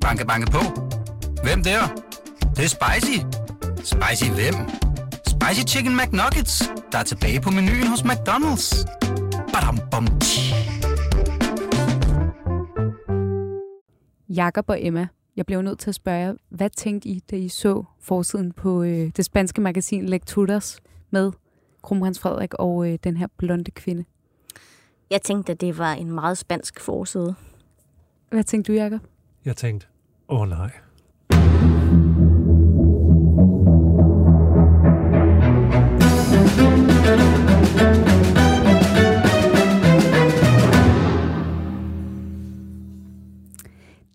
Banke, banke på. Hvem der? Det, det er spicy. Spicy hvem? Spicy Chicken McNuggets, der er tilbage på menuen hos McDonald's. Badum, bom. Jakob og Emma, jeg blev nødt til at spørge jer, hvad tænkte I, da I så forsiden på øh, det spanske magasin Lecturas med Kronprins Frederik og øh, den her blonde kvinde? Jeg tænkte, at det var en meget spansk forside. Hvad tænkte du, Jakob? Jeg tænkte, åh oh, nej.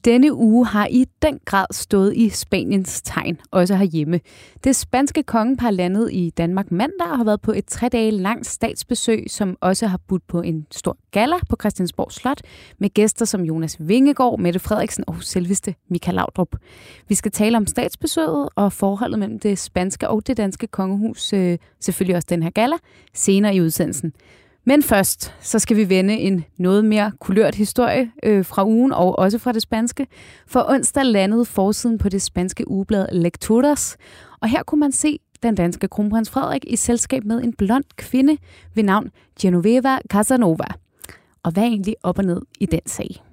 Denne uge har i den grad stået i Spaniens tegn, også herhjemme. Det spanske kongepar landet i Danmark mandag og har været på et tre dage langt statsbesøg, som også har budt på en stor gala på Christiansborg Slot, med gæster som Jonas Vingegaard, Mette Frederiksen og selveste Michael Laudrup. Vi skal tale om statsbesøget og forholdet mellem det spanske og det danske kongehus, øh, selvfølgelig også den her gala, senere i udsendelsen. Men først, så skal vi vende en noget mere kulørt historie øh, fra ugen, og også fra det spanske. For onsdag landede forsiden på det spanske ugeblad Lecturas, og her kunne man se den danske kronprins Frederik i selskab med en blond kvinde ved navn Genoveva Casanova. Og hvad er egentlig op og ned i den sag?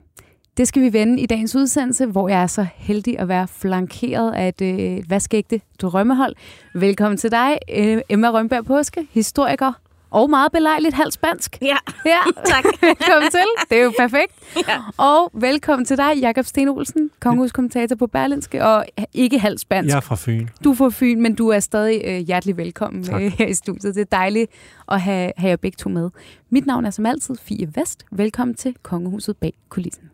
Det skal vi vende i dagens udsendelse, hvor jeg er så heldig at være flankeret af et øh, vaskægte drømmehold. Velkommen til dig, øh, Emma Rønberg Påske, historiker og meget belejligt halvt spansk. Ja, Ja, tak. velkommen til. Det er jo perfekt. Ja. Og velkommen til dig, Jakob Sten Olsen, kongehuskommentator på Berlinske, og ikke halvt spansk. Jeg er fra Fyn. Du er fra Fyn, men du er stadig øh, hjertelig velkommen Tak. øh, her i studiet. Det er dejligt at have, have jer begge to med. Mit navn er som altid Fie Vest. Velkommen til Kongehuset bag kulissen.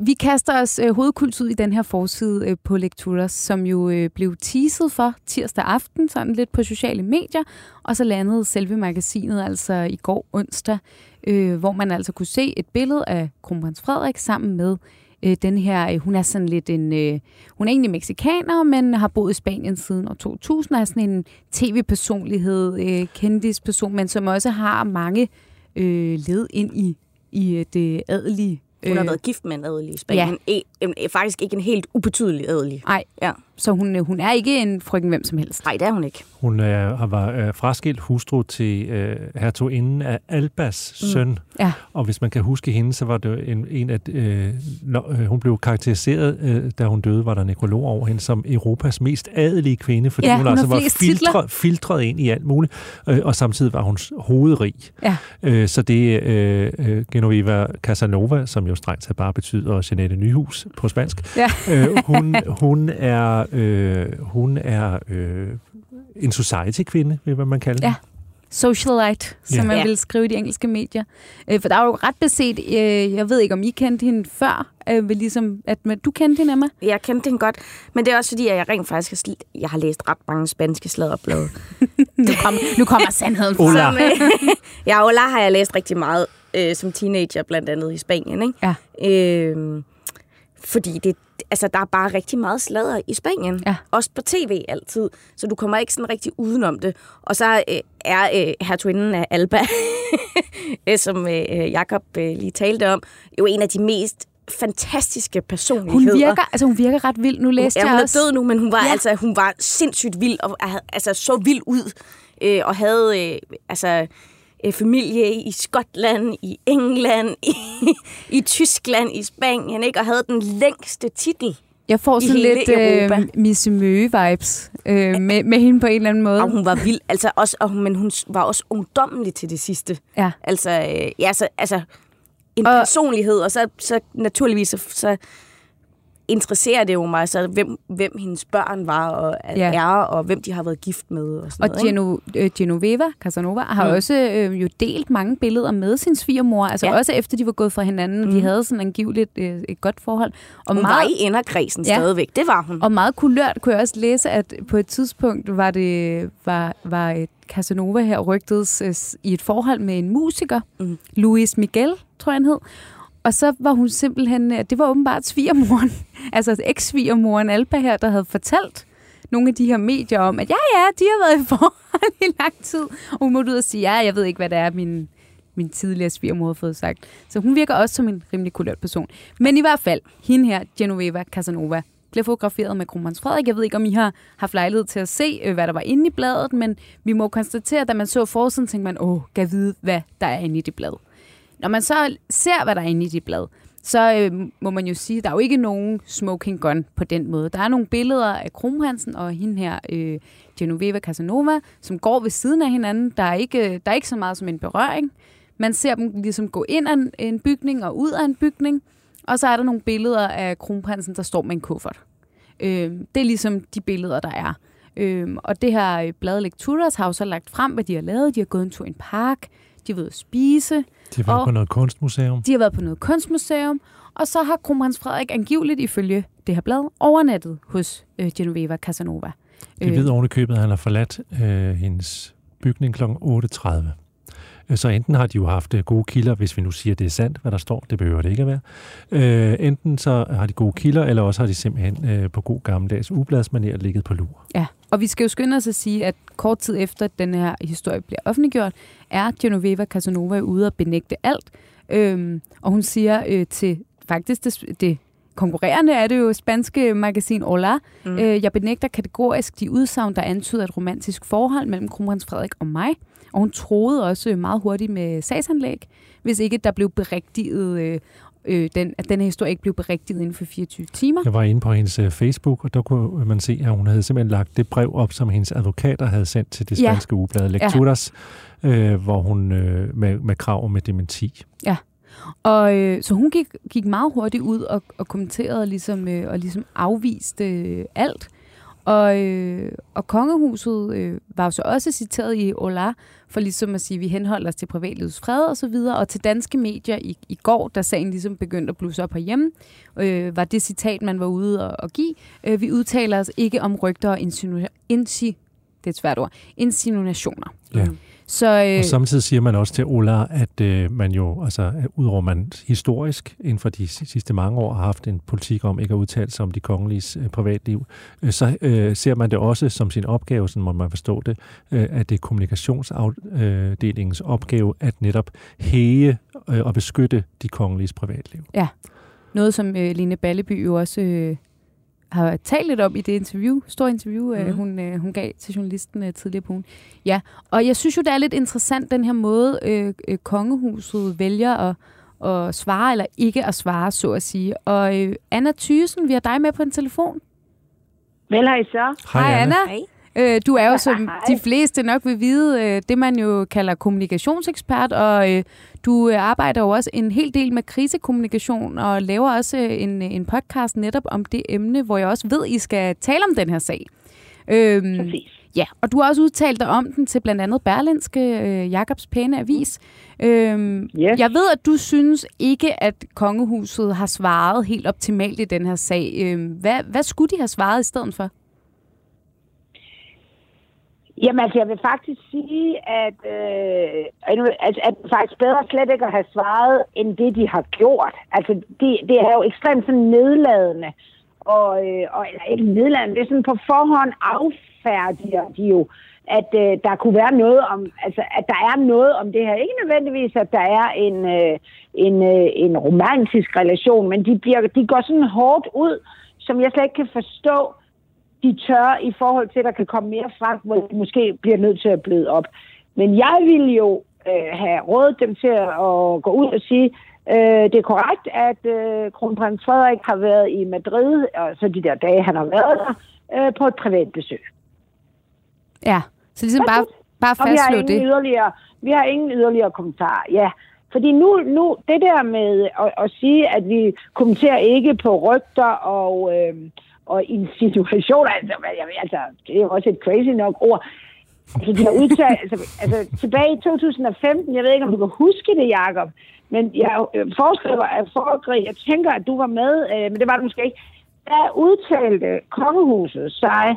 Vi kaster os øh, hovedkuls ud i den her forside øh, på Lecturas, som jo øh, blev teaset for tirsdag aften, sådan lidt på sociale medier, og så landede selve magasinet altså i går onsdag, øh, hvor man altså kunne se et billede af kronprins Frederik sammen med øh, den her, øh, hun er sådan lidt en, øh, hun er egentlig meksikaner, men har boet i Spanien siden år 2000, og er sådan en tv-personlighed, øh, kendisperson, men som også har mange øh, led ind i, i øh, det adelige hun har Øh, været gift med en adelig i Spanien. Ja. En, en, faktisk ikke en helt ubetydelig adelig. Nej, Ja. Så hun, øh, hun er ikke en frøken hvem som helst. Nej, det er hun ikke. Hun har var øh, fraskilt hustru til øh, hertuginden af Albas mm. søn. Ja. Og hvis man kan huske hende, så var det en, en af... Øh, når, øh, hun blev karakteriseret, øh, da hun døde, var der nekrolog over hende, som Europas mest adelige kvinde, fordi Ja, hun, hun altså var filtret, filtret ind i alt muligt, øh, og samtidig var hun hovedrig. Ja. Øh, så det er øh, øh, Genoveva Casanova, som jo strengt taget bare betyder Jeanette Nyhus på spansk. Ja. øh, hun, hun er, øh, hun er øh, en society-kvinde, vil man kalde Ja. Socialite, som Ja. man Ja. vil skrive i de engelske medier. Øh, for der er jo ret beset, øh, jeg ved ikke, om I kendte hende før, øh, ved ligesom, at men, du kendte hende, Emma? Jeg kendte hende godt, men det er også fordi, at jeg rent faktisk har, jeg har læst ret mange spanske sladderblade. Nu kommer, nu kommer sandheden frem. Ola. Øh, ja, Ola har jeg læst rigtig meget øh, som teenager, blandt andet i Spanien. Ikke? Ja. Øh, fordi det, altså, der er bare rigtig meget sladder i Spanien. Ja. Også på tv altid. Så du kommer ikke sådan rigtig udenom det. Og så øh, er øh, hertuginden af Alba, øh, som øh, Jakob øh, lige talte om, jo en af de mest fantastiske personligheder. Hun virker, altså, hun virker ret vild. Nu læste ja, jeg hun er også... død nu, men hun var, Ja. altså, hun var sindssygt vild, og altså, så vild ud, øh, og havde øh, altså, øh, familie i Skotland, i England, i, i Tyskland, i Spanien, ikke? og havde den længste titel. Jeg får sådan lidt Europa. øh, Misse Møge-vibes øh, med, med hende på en eller anden måde. Og hun var vild, altså også, og, men hun var også ungdommelig til det sidste. Ja. Altså, øh, ja, så, altså en og, personlighed, og så, så naturligvis, så, så interesserer det jo mig, så hvem, hvem hendes børn var og Ja. er, og hvem de har været gift med. Og, sådan Og noget? Geno, øh, Genoveva Casanova har mm. Også øh, jo delt mange billeder med sin svigermor, altså ja. Også efter de var gået fra hinanden. Mm. De havde sådan angiveligt øh, et godt forhold. Og Hun meget, var i inderkredsen Ja. stadigvæk, det var hun. Og meget kulørt kunne jeg også læse, at på et tidspunkt var det var, var et Casanova her rygtedes øh, i et forhold med en musiker. Mm. Luis Miguel, tror jeg han hed. Og så var hun simpelthen, øh, det var åbenbart svigermoren, altså eks-svigermoren Alba her, der havde fortalt nogle af de her medier om, at ja, ja, de har været i forhold i lang tid. Og hun måtte ud og sige, ja, jeg ved ikke, hvad det er, min, min tidligere svigermor har fået sagt. Så hun virker også som en rimelig kulørt person. Men i hvert fald, hende her, Genoveva Casanova, blev fotograferet med Kronprins Frederik. Jeg ved ikke, om I har haft lejlighed til at se, øh, hvad der var inde i bladet, men vi må konstatere, at da man så forsiden, tænkte man, åh, kan vide, hvad der er inde i det blad. Når man så ser, hvad der er inde i det blad, så øh, må man jo sige, at der er jo ikke nogen smoking gun på den måde. Der er nogle billeder af Kronprinsen og hende her, øh, Genoveva Casanova, som går ved siden af hinanden. Der er, ikke, øh, der er ikke så meget som en berøring. Man ser dem ligesom gå ind af en, en bygning og ud af en bygning. Og så er der nogle billeder af kronprinsen, der står med en kuffert. Øh, det er ligesom de billeder, der er. Øh, og det her øh, blad Lecturas har jo så lagt frem, hvad de har lavet. De har gået en tur i en park, de har været at spise. De har været på noget kunstmuseum. De har været på noget kunstmuseum. Og så har kronprins Frederik angiveligt ifølge det her blad overnattet hos øh, Genoveva Casanova. Vi ved oven i købet, at han har forladt øh, hendes bygning kl. 8.30. Så enten har de jo haft øh, gode kilder, hvis vi nu siger, at det er sandt, hvad der står, det behøver det ikke at være. Øh, enten så har de gode kilder, eller også har de simpelthen øh, på god gammeldags ubladsmanér ligget på lur. Ja, og vi skal jo skynde os at sige, at kort tid efter, at den her historie bliver offentliggjort, er Genoveva Casanova ude og benægte alt. Øhm, og hun siger øh, til faktisk det, det konkurrerende er det jo spanske magasin Hola. Mm. Øh, jeg benægter kategorisk de udsagn, der antyder et romantisk forhold mellem kronprins Frederik og mig. Og hun troede også meget hurtigt med sagsanlæg, hvis ikke der blev berigtiget øh, øh, den, at den her historie ikke blev berigtiget inden for 24 timer. Jeg var inde på hendes uh, Facebook, og der kunne man se, at hun havde simpelthen lagt det brev op, som hendes advokater havde sendt til det spanske ja. ugeblad Lecturas, ja. øh, hvor hun øh, med, med krav med dementi. Ja. Og øh, så hun gik, gik meget hurtigt ud og, og kommenterede ligesom, øh, og ligesom afviste øh, alt. Og, øh, og kongehuset øh, var jo så også citeret i Ola for ligesom at sige, at vi henholder os til privatlivets fred og så videre. Og til danske medier i, i går, da sagen ligesom begyndte at blusse op herhjemme, øh, var det citat, man var ude og, og give. Øh, vi udtaler os ikke om rygter og insinu- insi, det er et svært ord, insinuationer. Ja. Så, øh, og samtidig siger man også til Ola, at øh, man jo, altså udover man historisk inden for de sidste mange år har haft en politik om ikke at udtale sig om de kongeliges øh, privatliv, øh, så øh, ser man det også som sin opgave, sådan må man forstå det, øh, at det er kommunikationsafdelingens opgave at netop hæge øh, og beskytte de kongeliges privatliv. Ja, noget som øh, Line Balleby jo også øh, har talt lidt om i det interview, store interview, mm. hun, øh, hun gav til journalisten øh, tidligere på ugen. Ja, og jeg synes jo, det er lidt interessant, den her måde, øh, øh, kongehuset vælger at, at svare eller ikke at svare, så at sige. Og øh, Anna Thysen, vi har dig med på en telefon. Vel, hej så. Hej, hej Anna. Hej. Øh, du er jo, som de fleste nok vil vide, øh, det man jo kalder kommunikationsekspert, og øh, du øh, arbejder jo også en hel del med krisekommunikation, og laver også en, en podcast netop om det emne, hvor jeg også ved, I skal tale om den her sag. Øhm, Præcis. Ja, og du har også udtalt dig om den til blandt andet Berlinske, øh, Jakobs Pæne Avis. Øhm, yes. Jeg ved, at du synes ikke, at kongehuset har svaret helt optimalt i den her sag. Øhm, hvad, hvad skulle de have svaret i stedet for? Jamen altså, jeg vil faktisk sige, at, øh, at, altså, at faktisk bedre slet ikke at have svaret, end det, de har gjort. Altså, det, det er jo ekstremt sådan nedladende. Og, øh, og eller ikke nedladende, det er sådan på forhånd affærdiger de jo, at øh, der kunne være noget om, altså, at der er noget om det her. Ikke nødvendigvis, at der er en, øh, en, øh, en romantisk relation, men de, bliver, de går sådan hårdt ud, som jeg slet ikke kan forstå, de tør i forhold til, at der kan komme mere frem, hvor de måske bliver nødt til at bløde op. Men jeg vil jo øh, have rådet dem til at gå ud og sige, øh, det er korrekt, at øh, kronprins Frederik har været i Madrid, og så de der dage, han har været der, øh, på et privat besøg. Ja, så ligesom bare, bare fastslå det. Yderligere, vi har ingen yderligere kommentarer, ja. Fordi nu, nu det der med at, at sige, at vi kommenterer ikke på rygter og... Øh, og insinuationer, altså, altså, det er jo også et crazy nok ord. Altså, de har udtalt, altså, altså, tilbage i 2015, jeg ved ikke, om du kan huske det, Jacob, men jeg øh, foreskriver at foregribe, jeg tænker, at du var med, øh, men det var du måske ikke, der udtalte kongehuset sig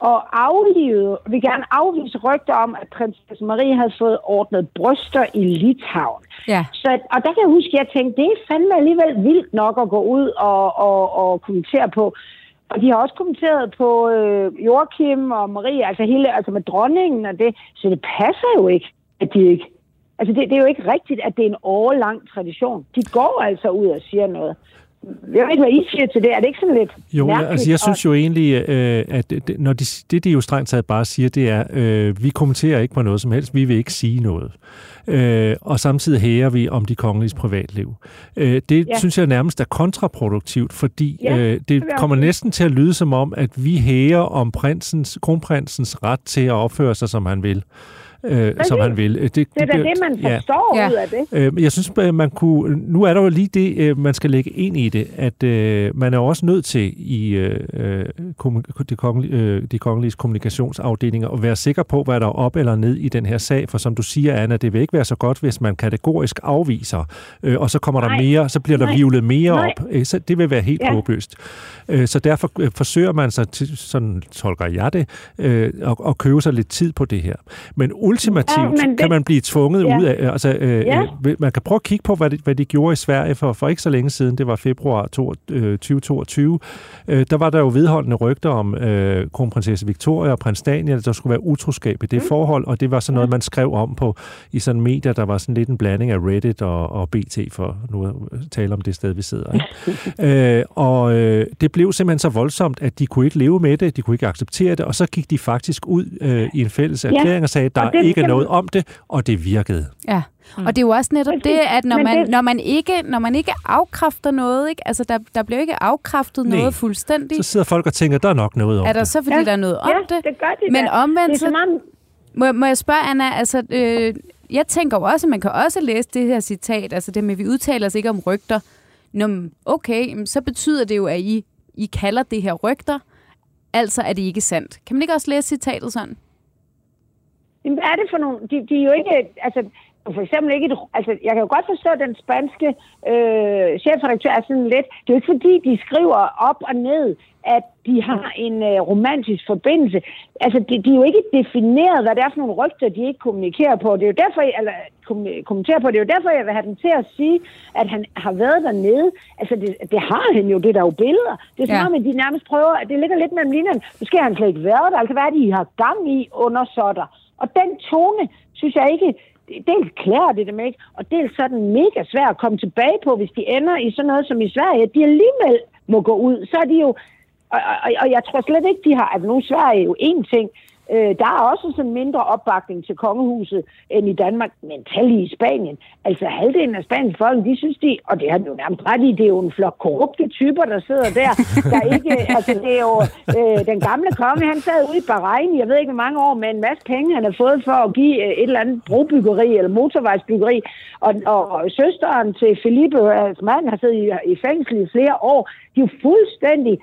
og aflivede, vi gerne afvise rygter om, at prinsesse Marie havde fået ordnet bryster i Litauen. Ja. Så, og der kan jeg huske, at jeg tænkte, det er fandme alligevel vildt nok at gå ud og, og, og kommentere på. Og de har også kommenteret på øh, Joachim og Marie, altså hele, altså med dronningen og det. Så det passer jo ikke, at de ikke Altså, det, det er jo ikke rigtigt, at det er en årlang tradition. De går altså ud og siger noget. Jeg ved ikke, hvad I siger til det. Er det ikke sådan lidt Jo, mærkeligt? altså jeg synes jo egentlig, øh, at det, når de, det, de jo strengt taget bare siger, det er, øh, vi kommenterer ikke på noget som helst, vi vil ikke sige noget. Øh, og samtidig hæger vi om de kongeliges privatliv. Øh, det ja. synes jeg nærmest er kontraproduktivt, fordi Ja, øh, det kommer næsten til at lyde som om, at vi hæger om prinsens, kronprinsens ret til at opføre sig, som han vil. Øh, som han vil. Det, Det er da det, man forstår Ja. ud af det. Øh, jeg synes, at man kunne... Nu er der jo lige det, øh, man skal lægge ind i det, at øh, man er også nødt til i øh, øh, de, kongelige, øh, de kongelige kommunikationsafdelinger at være sikker på, hvad der er op eller ned i den her sag. For som du siger, Anna, det vil ikke være så godt, hvis man kategorisk afviser, øh, og så kommer der Nej. mere, så bliver der Nej. vivlet mere Nej. op. Øh, så det vil være helt Ja. håbløst. Øh, så derfor øh, forsøger man sig til, sådan tolker jeg det, øh, at, at købe sig lidt tid på det her. Men ultimativt Ja, det- kan man blive tvunget Ja. ud af... Altså, øh, Ja. øh, man kan prøve at kigge på, hvad de, hvad de gjorde i Sverige for, for ikke så længe siden. Det var februar to, øh, 2022. Øh, der var der jo vedholdende rygter om øh, kronprinsesse Victoria og prins Daniel, at der skulle være utroskab i det mm. forhold, og det var sådan noget, man skrev om på i sådan medier, der var sådan lidt en blanding af Reddit og, og BT, for nu at tale om det sted, vi sidder. Ikke? øh, og øh, det blev simpelthen så voldsomt, at de kunne ikke leve med det, de kunne ikke acceptere det, og så gik de faktisk ud øh, i en fælles erklæring og sagde, der og det ikke noget om det, og det virkede. Ja, og det er jo også netop det, at når man, når man, ikke, når man ikke afkræfter noget, ikke? altså der, der bliver ikke afkræftet Nej. noget fuldstændig, Så sidder folk og tænker, der er nok noget om er der det. så, fordi Ja. der er noget om ja, det. det gør de Men omvendt, det er så- om, Må, må jeg spørge, Anna, altså, øh, jeg tænker jo også, at man kan også læse det her citat, altså det med, at vi udtaler os ikke om rygter. Nå, okay, så betyder det jo, at I, I kalder det her rygter, altså er det ikke sandt. Kan man ikke også læse citatet sådan? Jamen, hvad er det for nogle... De, de er jo ikke... Altså, for eksempel ikke... Et, altså, jeg kan jo godt forstå, at den spanske øh, chefredaktør er sådan lidt... Det er jo ikke fordi, de skriver op og ned, at de har en øh, romantisk forbindelse. Altså, de, de er jo ikke defineret, hvad det er for nogle rygter, de ikke kommunikerer på. Det er jo derfor, eller kom- kommenterer på. Det er jo derfor, jeg vil have dem til at sige, at han har været dernede. Altså, det, det har han jo. Det er der jo billeder. Det er som Ja. om, at de nærmest prøver... at Det ligger lidt mellem linjerne. Måske har han slet ikke været der. Altså, hvad er det, I har gang i under sådder? Og den tone, synes jeg ikke, dels klæder det dem ikke, og dels så er den mega svær at komme tilbage på, hvis de ender i sådan noget som i Sverige, at de alligevel må gå ud. Så er de jo, og, og, og jeg tror slet ikke, de har, at nu Sverige er jo én ting, Øh, der er også sådan mindre opbakning til kongehuset end i Danmark, men tal i Spanien. Altså halvdelen af Spaniens folk, de synes de, og det har de jo nærmest ret i, det er jo en flok korrupte typer, der sidder der. Der ikke, altså det er jo øh, den gamle konge, han sad ude i Bahrein, jeg ved ikke hvor mange år, med en masse penge, han har fået for at give øh, et eller andet brobyggeri eller motorvejsbyggeri. Og, og, og søsteren til Felipe, altså mand, har siddet i, i fængsel i flere år. De er jo fuldstændig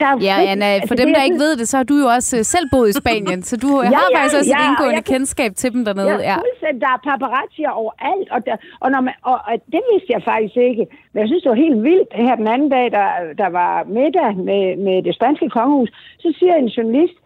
der er Ja, Anna, altså, for det, dem, der ikke ved det, så har du jo også øh, selv boet i Spanien, så du Ja, har ja, faktisk også ja, et og indgående jeg kan- kendskab til dem dernede. Ja, Ja. Der er paparazzier overalt, og, der, og, når man, og, og det vidste jeg faktisk ikke. Men jeg synes, det var helt vildt. Her den anden dag, der, der var middag med, med det spanske kongehus, så siger en journalist,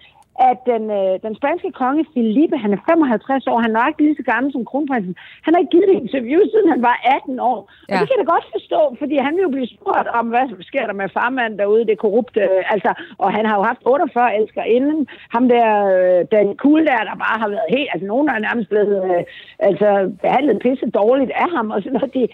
at den, øh, den spanske konge Felipe, han er 55 år, han er nok lige så gammel som kronprinsen. Han har ikke givet et interview, siden han var 18 år. Og Ja. det kan jeg da godt forstå, fordi han vil jo blive spurgt om, hvad sker der med farmanden derude, det korrupte, øh, altså, og han har jo haft 48 elsker inden. Ham der, øh, den cool der, der bare har været helt, altså nogen er nærmest blevet øh, altså, behandlet pisse dårligt af ham, og sådan noget. Det,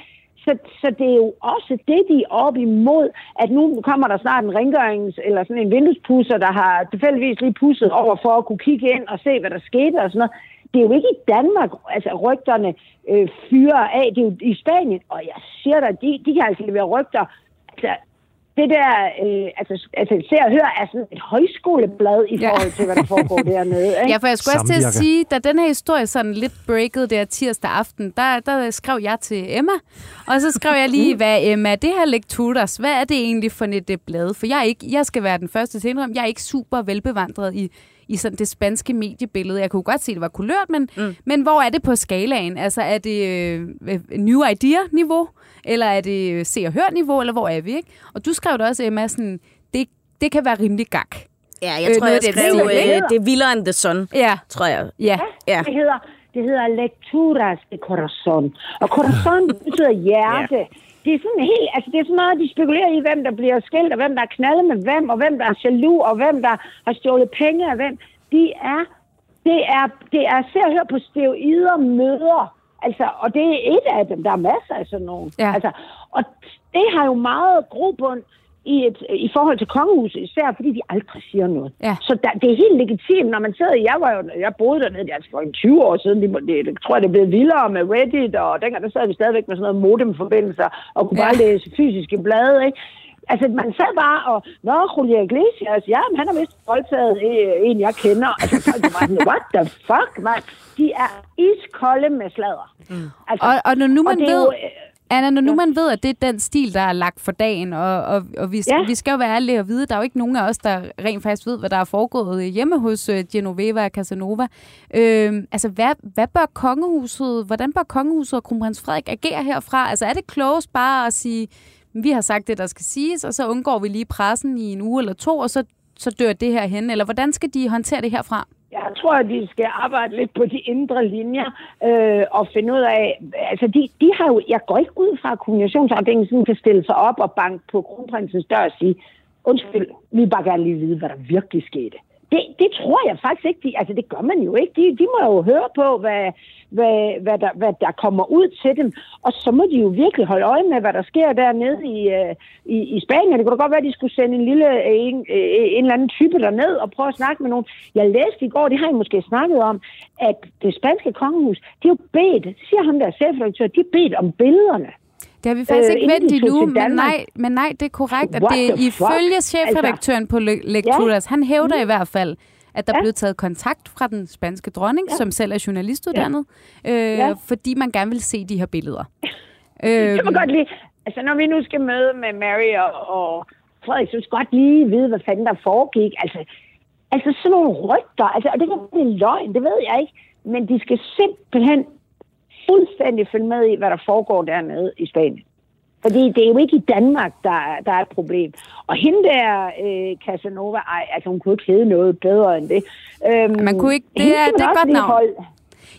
så, så det er jo også det, de er op imod, at nu kommer der snart en rengørings- eller sådan en vinduespusser, der har tilfældigvis lige pusset over for at kunne kigge ind og se, hvad der skete og sådan noget. Det er jo ikke i Danmark, altså rygterne øh, fyrer af, det er jo i Spanien, og jeg siger dig, de, de kan altså levere rygter. Altså, det der, øh, altså, altså se og høre, er sådan et højskoleblad i Ja. forhold til, hvad der foregår dernede. Ikke? Ja, for jeg skulle også til at sige, da den her historie sådan lidt breakede der tirsdag aften, der, der skrev jeg til Emma, og så skrev jeg lige, hvad Emma, det her Lecturas, hvad er det egentlig for et det blad? For jeg, er ikke, jeg skal være den første til at indrømme, jeg er ikke super velbevandret i, i sådan det spanske mediebillede. Jeg kunne godt se, at det var kulørt, men, mm. men hvor er det på skalaen? Altså, er det øh, øh, new idea-niveau, eller er det øh, se og hør-niveau, eller hvor er vi, ikke? Og du skrev det også, Emma, sådan, det, det kan være rimelig gak. Ja, Øh, jeg tror, noget jeg den skrev, stil, ikke? øh, det er vildere end The Sun, Ja, tror jeg. ja. Ja. Det hedder, det hedder lecturas de corazon. Og corazon betyder hjerte. Det er sådan helt, altså det er sådan noget, de spekulerer i, hvem der bliver skilt, og hvem der er knaldet med hvem, og hvem der er jaloux, og hvem der har stjålet penge af hvem. De er, det er, det er, se og hør på steroider møder Altså, og det er et af dem. Der er masser af sådan nogle. Ja. Altså, og det har jo meget grobund i, et, i forhold til kongehuset, især fordi de aldrig siger noget. Ja. Så der, det er helt legitimt, når man sidder, jeg var jo, jeg boede dernede, det er altså for en 20 år siden, det, det, det tror jeg, det blevet vildere med Reddit, og dengang der sad vi stadigvæk med sådan noget modemforbindelser, og kunne Ja. bare læse fysiske blade, ikke? Altså, man sad bare og, nå, Julio Iglesias, ja, men han har vist voldtaget øh, en, jeg kender. Altså, folk var sådan, what the fuck, man? De er iskolde med sladder. Mm. Altså, Og, og når nu man er ved, jo, øh, Anna, når nu man ved, at det er den stil, der er lagt for dagen, og, og, og vi, ja. Vi skal jo være ærlige og vide, der er jo ikke nogen af os, der rent faktisk ved, hvad der er foregået hjemme hos uh, Genoveva og Casanova. Øh, altså, hvad, hvad bør kongehuset, hvordan bør kongehuset og kronprins Frederik agere herfra? Altså, er det klogest bare at sige, vi har sagt det, der skal siges, og så undgår vi lige pressen i en uge eller to, og så, så dør det her hen? Eller hvordan skal de håndtere det herfra? Jeg tror, at de skal arbejde lidt på de indre linjer øh, og finde ud af... Altså, de, de har jo... Jeg går ikke ud fra, at kommunikationsafdelingen kan stille sig op og banke på kronprinsens dør og sige, undskyld, vi vil bare gerne lige vide, hvad der virkelig skete. Det, det tror jeg faktisk ikke. De, altså, det gør man jo ikke. De, de må jo høre på, hvad, hvad, hvad, der, hvad der kommer ud til dem. Og så må de jo virkelig holde øje med, hvad der sker dernede i, øh, i, i Spanien. Det kunne da godt være, at de skulle sende en lille øh, en, øh, en eller anden type derned og prøve at snakke med nogen. Jeg læste i går, det har I måske snakket om, at det spanske kongehus, de har jo bedt, siger ham der chefredaktør, de har bedt om billederne. Det har vi faktisk Øh, ikke vendt endnu, men nej, men nej, det er korrekt, at What det fuck? ifølge chefredaktøren på Le- Lecturas, han hævder i hvert fald, at der Ja. blev taget kontakt fra den spanske dronning, ja. som selv er journalistuddannet, øh, Ja. fordi man gerne vil se de her billeder. Jeg må godt lige, altså når vi nu skal møde med Mary og, og Frederik, så skal godt lige vide, hvad fanden der foregik. Altså, altså sådan nogle rygter, altså, og det kan være løgn, det ved jeg ikke, men de skal simpelthen fuldstændig følge med i, hvad der foregår dernede i Spanien. Fordi det er jo ikke i Danmark, der, er- der er et problem. Og hende der, øh, Casanova, ej, altså hun kunne ikke hedde noget bedre end det. Øhm, Man kunne ikke- det er- det er godt navn. holde-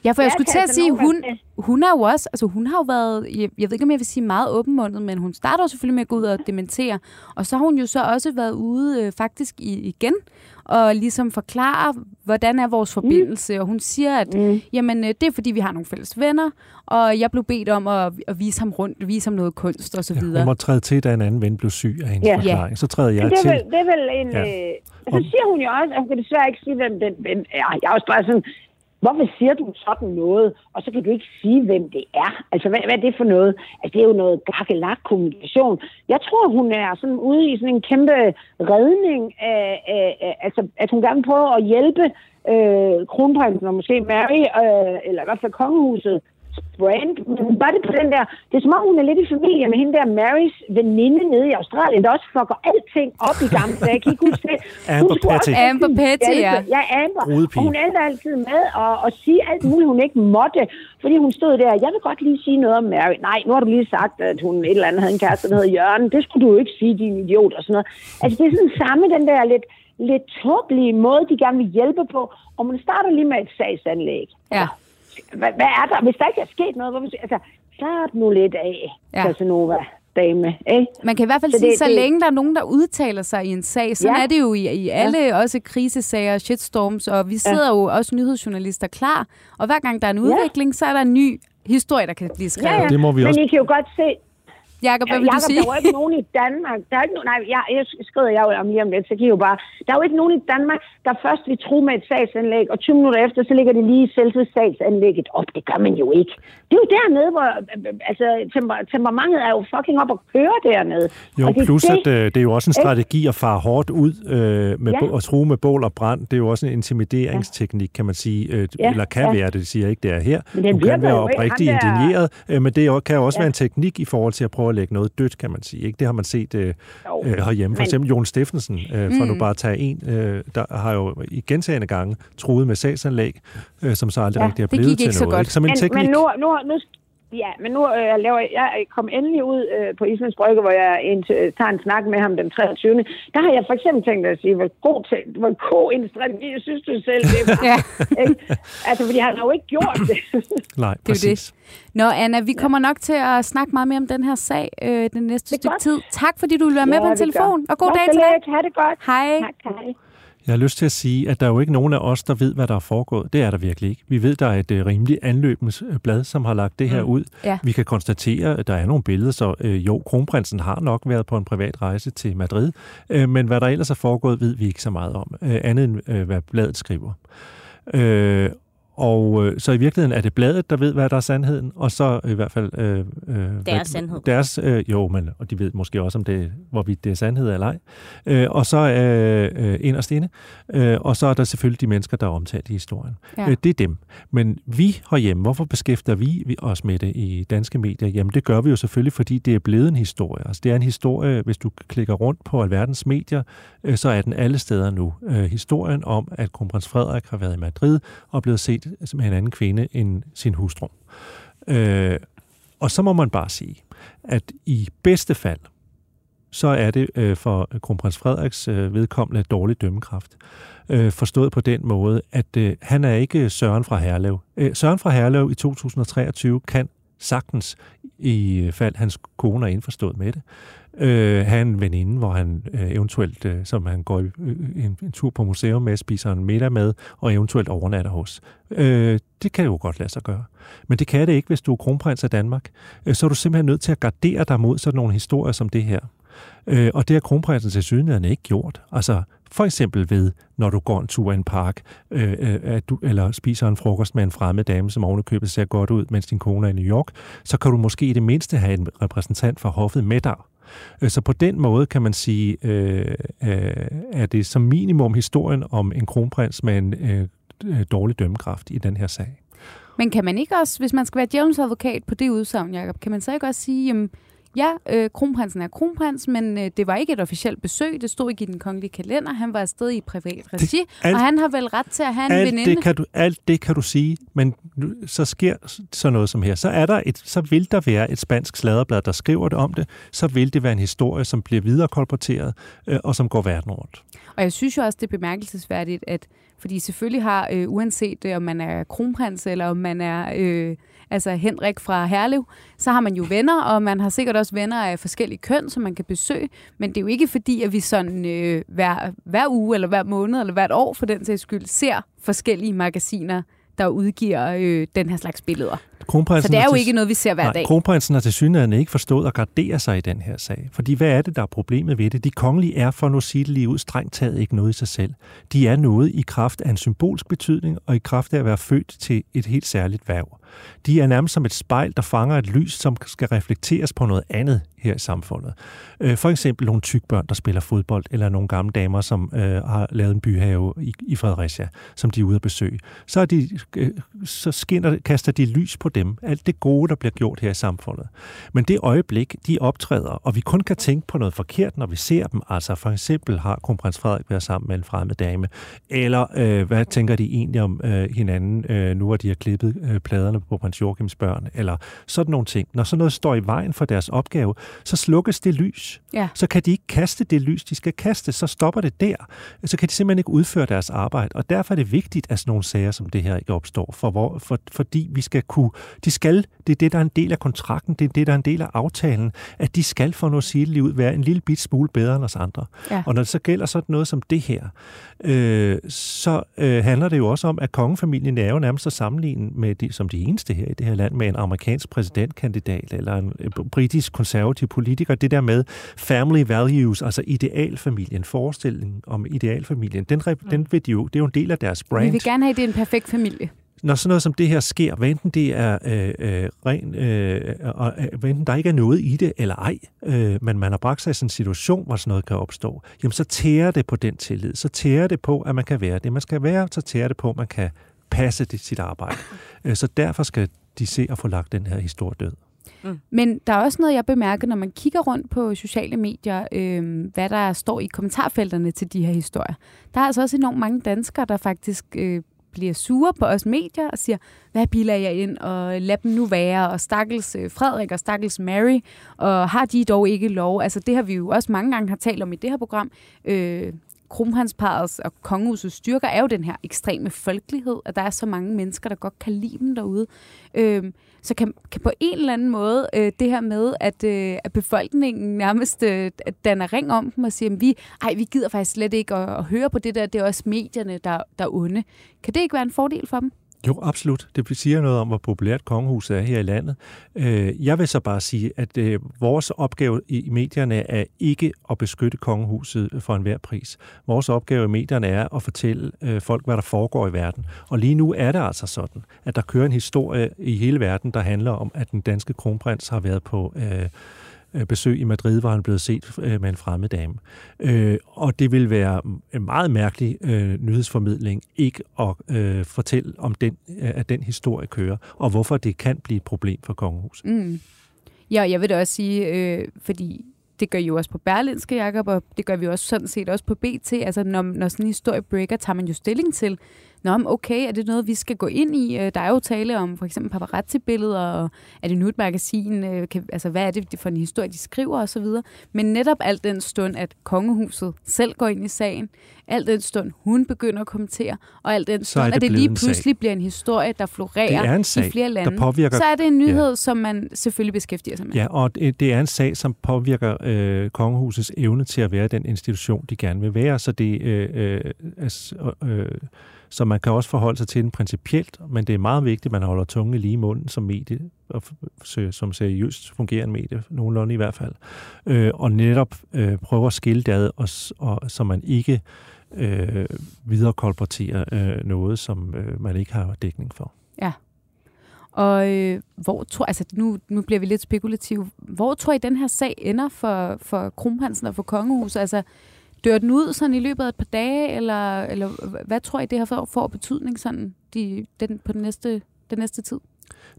Ja, for jeg Ja, skulle til at sige, hun, hun har jo også, altså hun har jo været, jeg, jeg ved ikke, om jeg vil sige meget åbenmundet, men hun starter jo selvfølgelig med at gå ud og dementere. Og så har hun jo så også været ude øh, faktisk i, igen og ligesom forklare, hvordan er vores forbindelse. Mm. Og hun siger, at mm. jamen, øh, det er fordi, vi har nogle fælles venner, og jeg blev bedt om at, at vise ham rundt, vise ham noget kunst og så Ja, videre. hun må træde til, da en anden ven blev syg af hendes Ja. ja. forklaring. Så træder jeg det, er til. vel, det er vel en... Ja. Ja. Øh, så siger hun jo også, at hun kan desværre ikke sige, hvem den ven er. Jeg er også bare sådan, hvorfor siger du sådan noget, og så kan du ikke sige, hvem det er? Altså, hvad, hvad er det for noget? Altså, det er jo noget gakkelak kommunikation. Jeg tror, hun er sådan ude i sådan en kæmpe redning af, af, af altså, at hun gerne prøver at hjælpe øh, kronprinsen og måske Mary, øh, eller i hvert fald kongehuset, brand, men bare det på den der, det er som om, hun er lidt i familie med hende der Marys veninde nede i Australien, der også fucker alting op i gamle dage. Jeg kan ikke huske det. Amber Petty. også Amber Petty, ja. Ja, Amber. Brudepige. Og hun endte altid med at, at sige alt muligt, hun ikke måtte, fordi hun stod der, jeg vil godt lige sige noget om Mary. Nej, nu har du lige sagt, at hun et eller andet havde en kæreste, der hed Jørgen. Det skulle du jo ikke sige, din idiot og sådan noget. Altså, det er sådan samme, den der lidt, lidt tåbelige måde, de gerne vil hjælpe på. Og man starter lige med et sagsanlæg. Ja. Hvad, hvad er der? Hvis der ikke er sket noget, hvorfor, altså, slap nu lidt af, Ja. ja. Casanova dame, ikke? Man kan i hvert fald Så sige, det- så det- længe der er nogen, der udtaler sig i en sag, sådan Ja. er det jo i, i alle, også krisesager, shitstorms, og vi sidder jo også nyhedsjournalister klar, og hver gang der er en udvikling, så er der en ny historie, der kan blive skrevet. Ja, ja. Det må vi Men også- I kan jo godt se, Jakob, hvad vil Jacob, du sige? der er jo ikke nogen i Danmark. Der er ikke, no- nej, jeg, jeg skriver jeg jo om lige om lidt, så kan I jo bare... Der er jo ikke nogen i Danmark, der først vil tro med et sagsanlæg, og 20 minutter efter, så ligger det lige selve sagsanlægget op. Det gør man jo ikke. Det er jo dernede, hvor... øh, Altså, temper- temperamentet er jo fucking op at køre dernede. Jo, og det plus det, at øh, det er jo også en strategi at fare hårdt ud øh, med Ja. og true med bål og brand. Det er jo også en intimideringsteknik, kan man sige. Øh, Ja, Eller kan ja. være det, det siger jeg ikke, det er her. Men den Du kan være oprigtig indigneret, øh, men det kan jo også Ja. være en teknik i forhold til at prøve at lægge noget dødt, kan man sige. Ikke? Det har man set øh, Jo, øh, herhjemme. For men- eksempel Jon Steffensen, øh, for Mm. nu bare at tage en, øh, der har jo i gentagende gange truet med sagsanlæg, øh, som så aldrig Ja, rigtig er blevet til noget. godt. Ikke? Som en men, teknik. men nu, nu, nu, ja, men nu øh, laver jeg, jeg kom endelig ud øh, på Islands Brygge, hvor jeg en, øh, tager en snak med ham den 23. Der har jeg for eksempel tænkt at sige, hvor god, til, hvor god en strategi, jeg synes du selv, det var. Ja. Altså, fordi han har jo ikke gjort det. Nej, Det er præcis. det. Nå, Anna, vi kommer nok til at snakke meget mere om den her sag øh, den næste Det er stykke godt. tid. Tak, fordi du vil være med Ja, på en telefon, og god Nå, dag til dig. Ha' det godt. Hej. Tak, hej. Jeg har lyst til at sige, at der er jo ikke nogen af os, der ved, hvad der er foregået. Det er der virkelig ikke. Vi ved, der er et uh, rimeligt anløbens blad, som har lagt det her mm. ud. Ja. Vi kan konstatere, at der er nogle billeder, så uh, jo, kronprinsen har nok været på en privat rejse til Madrid, uh, men hvad der ellers er foregået, ved vi ikke så meget om, uh, andet end uh, hvad bladet skriver. Uh, og øh, så i virkeligheden er det bladet, der ved, hvad der er sandheden, og så i hvert fald... Øh, øh, deres sandhed. Deres, øh, jo, men og de ved måske også, om det, hvorvidt det er sandhed eller ej. Øh, og så øh, øh, inderst inde. Øh, og så er der selvfølgelig de mennesker, der er omtalt i historien. Ja. Øh, det er dem. Men vi herhjemme, hvorfor beskæfter vi os med det i danske medier? Jamen det gør vi jo selvfølgelig, fordi det er blevet en historie. Altså det er en historie, hvis du klikker rundt på alverdens medier, øh, så er den alle steder nu. Øh, historien om, at kronprins Frederik har været i Madrid og blevet set Altså med en anden kvinde end sin hustru. Øh, og så må man bare sige, at i bedste fald, så er det øh, for kronprins Frederiks øh, vedkommende dårlig dømmekraft. Øh, forstået på den måde, at øh, han er ikke Søren fra Herlev. Øh, Søren fra Herlev i 2023 kan sagtens, i øh, fald hans kone er indforstået med det, øh, have en veninde, hvor han øh, eventuelt, øh, som han går øh, en, en tur på museum med, spiser en middag med, og eventuelt overnatter hos. Øh, det kan jo godt lade sig gøre. Men det kan det ikke, hvis du er kronprins af Danmark. Øh, så er du simpelthen nødt til at gardere dig mod sådan nogle historier som det her. Øh, og det har kronprinsen til synligheden ikke gjort. Altså, for eksempel ved, når du går en tur i en park, øh, øh, at du, eller spiser en frokost med en fremmed dame, som ovenikøbet ser godt ud, mens din kone er i New York, så kan du måske i det mindste have en repræsentant for hoffet med dig. Øh, så på den måde kan man sige, øh, øh, er det som minimum historien om en kronprins med en øh, øh, dårlig dømmekraft i den her sag. Men kan man ikke også, hvis man skal være djævelens advokat på det udsagn, Jacob, kan man så ikke også sige, jamen, Ja, øh, kronprinsen er kronprins, men øh, det var ikke et officielt besøg. Det stod ikke i den kongelige kalender. Han var afsted i privat regi, det, alt, og han har vel ret til at have en alt veninde. Det kan du, alt det kan du sige, men nu, så sker så noget som her. Så, er der et, så vil der være et spansk sladderblad, der skriver det om det. Så vil det være en historie, som bliver videre kolporteret, øh, og som går verden rundt. Og jeg synes jo også, det er bemærkelsesværdigt, at fordi selvfølgelig har, øh, uanset øh, om man er kronprins, eller om man er... Øh, altså Henrik fra Herlev, så har man jo venner, og man har sikkert også venner af forskellige køn, som man kan besøge, men det er jo ikke fordi, at vi sådan øh, hver, hver uge, eller hver måned, eller hvert år for den sags skyld, ser forskellige magasiner, der udgiver øh, den her slags billeder. Kronprinsen så det er jo til, ikke noget, vi ser hver nej, dag. Kronprinsen har til synligheden ikke forstået at gardere sig i den her sag. Fordi hvad er det, der er problemet ved det? De kongelige er, for nu sige det lige ud, strengt taget ikke noget i sig selv. De er noget i kraft af en symbolsk betydning, og i kraft af at være født til et helt særligt værv. De er nærmest som et spejl, der fanger et lys, som skal reflekteres på noget andet her i samfundet. Øh, for eksempel nogle tykbørn, der spiller fodbold, eller nogle gamle damer, som øh, har lavet en byhave i, i Fredericia, som de er ude at besøge. Så, er de, øh, så skinner, kaster de lys på dem. Alt det gode, der bliver gjort her i samfundet. Men det øjeblik, de optræder, og vi kun kan tænke på noget forkert, når vi ser dem, altså for eksempel har kronprins Frederik været sammen med en fremmed dame, eller øh, hvad tænker de egentlig om øh, hinanden, øh, nu hvor de har klippet øh, pladerne på prins Joachims børn, eller sådan nogle ting. Når sådan noget står i vejen for deres opgave, så slukkes det lys. Ja. Så kan de ikke kaste det lys, de skal kaste, så stopper det der. Så kan de simpelthen ikke udføre deres arbejde, og derfor er det vigtigt, at sådan nogle sager som det her ikke opstår, for hvor, for, fordi vi skal kunne, de skal, det er det, der er en del af kontrakten, det er det, der er en del af aftalen, at de skal for noget ud være en lille bit smule bedre end os andre. Ja. Og når det så gælder sådan noget som det her, øh, så øh, handler det jo også om, at kongefamilien er jo nærmest at sammenligne med de, som de eneste her i det her land med en amerikansk præsidentkandidat eller en britisk konservativ politiker. Det der med family values, altså idealfamilien, forestillingen om idealfamilien, den, den vil de jo, det er jo en del af deres brand. Vi vil gerne have, at det er en perfekt familie når sådan noget som det her sker, hvad enten det er øh, øh, ren, øh, øh, hvad enten der ikke er noget i det eller ej, øh, men man har bragt sig i sådan en situation, hvor sådan noget kan opstå, jamen så tærer det på den tillid. Så tærer det på, at man kan være det, man skal være, så tærer det på, at man kan passe det, sit arbejde. Øh, så derfor skal de se at få lagt den her historie død. Mm. Men der er også noget, jeg bemærker, når man kigger rundt på sociale medier, øh, hvad der står i kommentarfelterne til de her historier. Der er altså også enormt mange danskere, der faktisk øh, bliver sure på os medier og siger, hvad biler jeg ind, og lad dem nu være, og stakkels øh, Frederik og stakkels Mary, og har de dog ikke lov? Altså det har vi jo også mange gange har talt om i det her program. Øh, kronprinsparets og kongehusets styrker er jo den her ekstreme folkelighed, at der er så mange mennesker, der godt kan lide dem derude. Øh, så kan, kan på en eller anden måde øh, det her med, at, øh, at befolkningen nærmest øh, danner ring om dem og siger, at vi, ej, vi gider faktisk slet ikke at, at høre på det der, det er også medierne, der, der er onde. Kan det ikke være en fordel for dem? Jo, absolut. Det siger noget om, hvor populært kongehuset er her i landet. Øh, jeg vil så bare sige, at øh, vores opgave i medierne er ikke at beskytte kongehuset for enhver pris. Vores opgave i medierne er at fortælle øh, folk, hvad der foregår i verden. Og lige nu er det altså sådan, at der kører en historie i hele verden, der handler om, at den danske kronprins har været på Øh, Øh, besøg i Madrid, hvor han blev set øh, med en fremmed dame. Øh, og det vil være en meget mærkelig øh, nyhedsformidling ikke at fortælle om den, at den historie kører, og hvorfor det kan blive et problem for kongehuset. Mm. Ja, jeg vil da også sige, øh, fordi det gør I jo også på Berlinske, Jakob, og det gør vi også sådan set også på BT. Altså, når, når sådan en historie breaker, tager man jo stilling til, Nå, okay, er det noget, vi skal gå ind i? Øh, der er jo tale om for eksempel paparazzi-billeder, og er det nu et magasin? Øh, kan, altså, hvad er det for en historie, de skriver osv.? Men netop alt den stund, at kongehuset selv går ind i sagen, alt den stund, hun begynder at kommentere, og alt den stund, det at det lige pludselig bliver en historie, der florerer sag, i flere lande, der påvirker, så er det en nyhed, ja. som man selvfølgelig beskæftiger sig med. Ja, og det er en sag, som påvirker øh, kongehusets evne til at være den institution, de gerne vil være. Så det øh, øh, altså, øh, så man kan også forholde sig til den principielt, men det er meget vigtigt, at man holder tungen i munden som medie, og som seriøst fungerende medie, nogenlunde i hvert fald. Øh, og netop øh, prøve at skille det ad, og, og, så man ikke øh, viderekolporterer øh, noget, som øh, man ikke har dækning for. Ja. Og øh, hvor tror, altså nu, nu bliver vi lidt spekulative. Hvor tror I, den her sag ender for, for Kronprinsen og for kongehuset? Altså, Dør den ud sådan i løbet af et par dage, eller, eller hvad tror I, det har for, for betydning sådan, de, den, på den næste, den næste tid?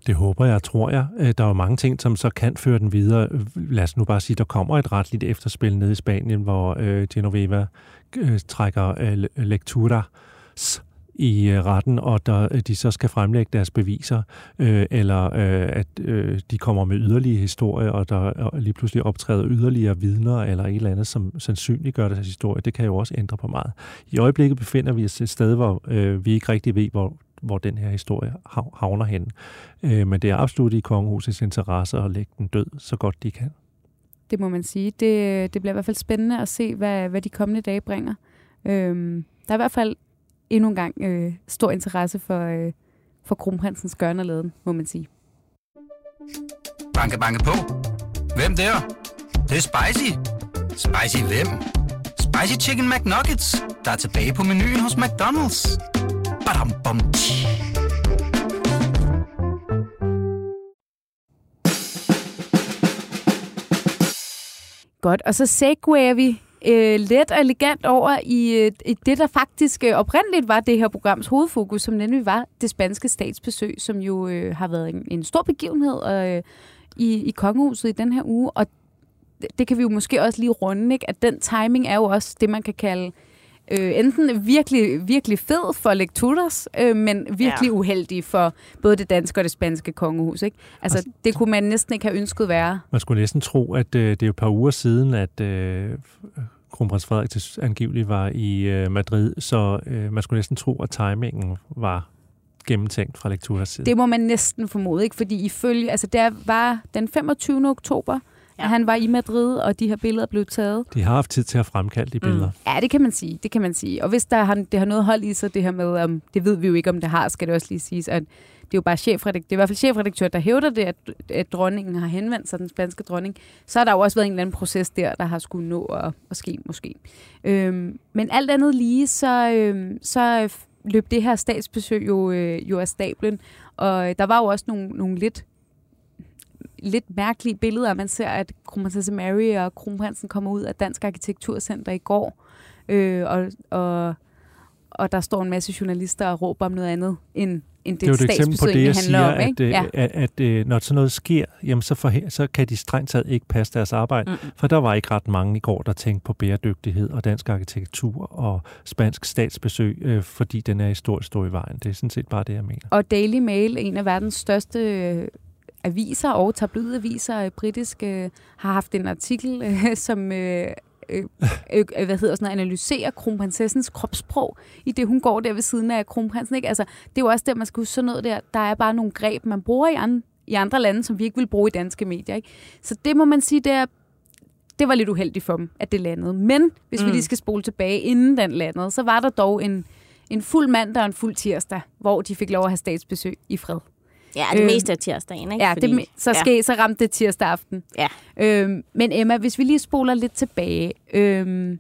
Det håber jeg, tror jeg. Øh, der er jo mange ting, som så kan føre den videre. Øh, lad os nu bare sige, der kommer et retligt efterspil nede i Spanien, hvor øh, Genoveva øh, trækker øh, lekturas i øh, retten, og der, øh, de så skal fremlægge deres beviser, øh, eller øh, at øh, de kommer med yderligere historier, og der lige pludselig optræder yderligere vidner, eller et eller andet, som sandsynliggør deres historie, det kan jo også ændre på meget. I øjeblikket befinder vi os et sted, hvor øh, vi ikke rigtig ved, hvor hvor den her historie havner hen. Øh, men det er absolut i kongehusets interesse at lægge den død, så godt de kan. Det må man sige. Det, det bliver i hvert fald spændende at se, hvad, hvad de kommende dage bringer. Øhm, der er i hvert fald endnu en gang øh, stor interesse for, øh, for kronprinsens gørnerladen, må man sige. Banke, banke på. Hvem der? Det, det er spicy. Spicy hvem? Spicy Chicken McNuggets, der er tilbage på menuen hos McDonald's. Badum, bom, Godt, og så segwayer vi øh, let og elegant over i, øh, i det, der faktisk øh, oprindeligt var det her programs hovedfokus, som nemlig var det spanske statsbesøg, som jo øh, har været en, en stor begivenhed øh, i, i kongehuset i den her uge. Og det, det kan vi jo måske også lige runde, ikke? at den timing er jo også det, man kan kalde øh, enten virkelig, virkelig fed for lekturas, øh, men virkelig ja. uheldig for både det danske og det spanske kongehus. Ikke? Altså, altså, det kunne man næsten ikke have ønsket være. Man skulle næsten tro, at øh, det er et par uger siden, at øh, kronprins Frederik angiveligt var i øh, Madrid, så øh, man skulle næsten tro, at timingen var gennemtænkt fra lekturers side. Det må man næsten formode, ikke? fordi ifølge, altså der var den 25. oktober, ja. at han var i Madrid, og de her billeder blev taget. De har haft tid til at fremkalde de mm. billeder. Mm. Ja, det kan man sige. Det kan man sige. Og hvis der har, det har noget hold i sig, det her med, um, det ved vi jo ikke, om det har, skal det også lige siges, at det er jo bare chefredaktør, det er i hvert fald chefredaktør, der hævder det, at, at dronningen har henvendt sig, den spanske dronning. Så har der jo også været en eller anden proces der, der har skulle nå at, at ske måske. Øhm, men alt andet lige, så, øhm, så løb det her statsbesøg jo, øh, jo af stablen, og der var jo også nogle, nogle lidt lidt mærkelige billeder. Man ser, at kronprinsesse Mary og kronprinsen kommer ud af Dansk Arkitekturcenter i går, øh, og, og, og der står en masse journalister og råber om noget andet end end det, det er jo et eksempel på det, jeg siger, om, at, øh, ja. at, at, at øh, når sådan noget sker, jamen så, for, så kan de strengt taget ikke passe deres arbejde. Mm. For der var ikke ret mange i går, der tænkte på bæredygtighed og dansk arkitektur og spansk statsbesøg, øh, fordi den er i stort stå i vejen. Det er sådan set bare det, jeg mener. Og Daily Mail, en af verdens største aviser og tabloidaviser, øh, britiske, øh, har haft en artikel, øh, som... Øh, øh, øh, hvad hedder sådan noget, analysere kronprinsessens kropssprog, i det hun går der ved siden af kronprinsen. Ikke? Altså, det er jo også der, man skal huske sådan noget der. Der er bare nogle greb, man bruger i andre, i andre lande, som vi ikke vil bruge i danske medier. Ikke? Så det må man sige, det er det var lidt uheldigt for dem, at det landede. Men hvis mm. vi lige skal spole tilbage, inden den landede, så var der dog en, en fuld mandag og en fuld tirsdag, hvor de fik lov at have statsbesøg i fred. Ja, det øh, meste af tirsdagen, ikke? Ja, Fordi, det, så, skal, ja. så ramte det tirsdag aften. Ja. Øhm, men Emma, hvis vi lige spoler lidt tilbage. Øhm,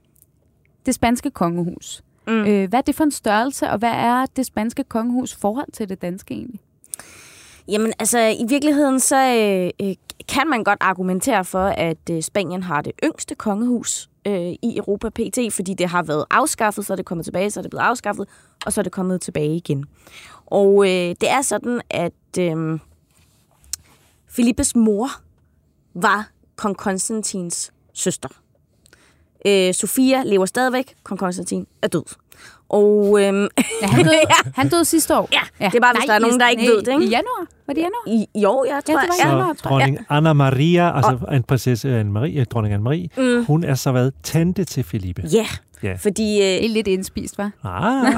det spanske kongehus. Mm. Øh, hvad er det for en størrelse, og hvad er det spanske kongehus forhold til det danske egentlig? Jamen, altså, i virkeligheden, så øh, øh kan man godt argumentere for, at øh, Spanien har det yngste kongehus øh, i Europa PT, fordi det har været afskaffet, så er det kommet tilbage, så er det blevet afskaffet, og så er det kommet tilbage igen. Og øh, det er sådan, at øh, Filippes mor var kong Konstantins søster. Øh, Sofia lever stadigvæk, kong Konstantin er død. Og, øhm, ja, han, døde, ja. han døde sidste år. Ja, ja. det er bare, hvis nej, der er nogen, der ikke nej, ved det. Ikke? I januar? Var det januar? I, jo, jeg tror, ja, det var januar, så dronning ja. Anna Maria, altså og, en prinsesse Anne-Marie, dronning Anne-Marie, mm. hun er så været tante til Felipe. Ja, Ja. Fordi, øh, det er lidt indspist, var. Ah,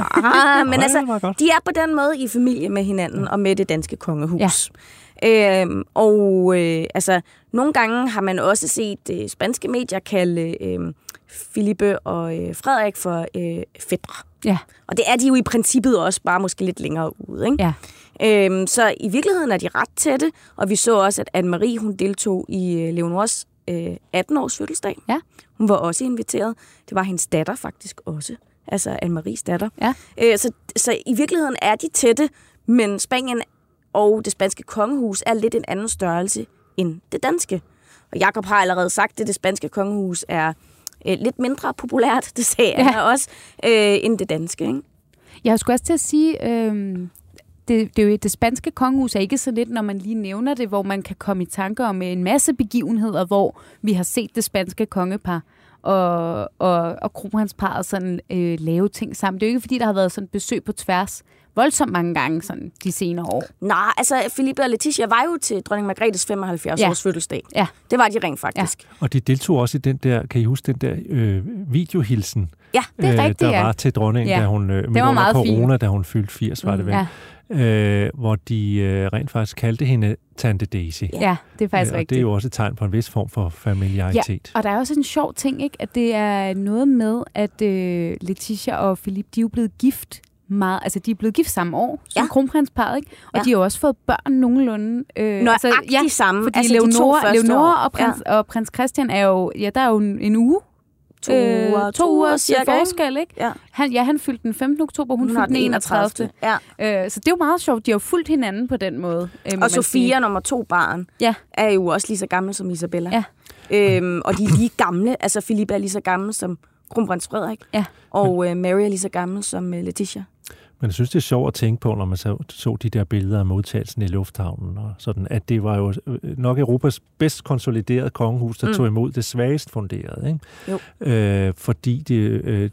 ah, men altså, de er på den måde i familie med hinanden og med det danske kongehus. Ja. Øhm, og øh, altså, nogle gange har man også set øh, spanske medier kalde øh, Filippe og øh, Frederik for øh, fædre. Ja. Og det er de jo i princippet også, bare måske lidt længere ude. Ikke? Ja. Øhm, så i virkeligheden er de ret tætte, og vi så også, at Anne-Marie hun deltog i øh, Leonors øh, 18-års fødselsdag. Ja. Hun var også inviteret. Det var hendes datter faktisk også. Altså Anne-Maries datter. Ja. Øh, så, så i virkeligheden er de tætte, men Spanien og det spanske kongehus er lidt en anden størrelse end det danske. Og Jakob har allerede sagt, at det spanske kongehus er øh, lidt mindre populært, det sagde ja. jeg også, øh, end det danske. Ikke? Jeg skulle også til at sige, øh, det, det, er jo, det spanske kongehus er ikke så lidt, når man lige nævner det, hvor man kan komme i tanker om en masse begivenheder, hvor vi har set det spanske kongepar og, og, og kronprinsparet sådan øh, lave ting sammen. Det er jo ikke, fordi der har været sådan besøg på tværs voldsomt mange gange sådan de senere år. Nej, altså Felipe og Letitia var jo til dronning Margrethes 75 ja. års fødselsdag. Ja. Det var de rent faktisk. Ja. Og de deltog også i den der, kan I huske den der øh, videohilsen? Ja, det er øh, rigtigt, Der ja. var til dronningen, ja. da hun øh, midt under corona, fin. da hun fyldte 80, var det vel? Ja øh, hvor de øh, rent faktisk kaldte hende Tante Daisy. Ja, det er faktisk øh, rigtigt. det er jo også et tegn på en vis form for familiaritet. Ja, og der er også en sjov ting, ikke? at det er noget med, at øh, Letitia og Philip, de er jo blevet gift meget, altså de er blevet gift samme år som ja. kronprinsparet, ikke? Og ja. de har jo også fået børn nogenlunde. Øh, Nå, altså, ja, samme. Fordi altså, Leonora, Leonora og, prins, ja. og prins Christian er jo, ja, der er jo en uge To, øh, uger, to, uger cirka. forskel, ikke? Ja. Han, ja, han fyldte den 15. oktober, hun, hun fyldte den 31. 31. Ja. Øh, så det er jo meget sjovt. De har jo fulgt hinanden på den måde. Øh, og Sofia, nummer to barn, ja. er jo også lige så gammel som Isabella. Ja. Øhm, og de er lige gamle. Altså, Philip er lige så gammel som kronprins Frederik. Ja. Og øh, Mary er lige så gammel som øh, Letitia. Men jeg synes, det er sjovt at tænke på, når man så, så de der billeder af modtagelsen i lufthavnen, og sådan, at det var jo øh, nok Europas bedst konsoliderede kongehus, der mm. tog imod det svagest funderede. Ikke? Jo. Øh, fordi det, øh,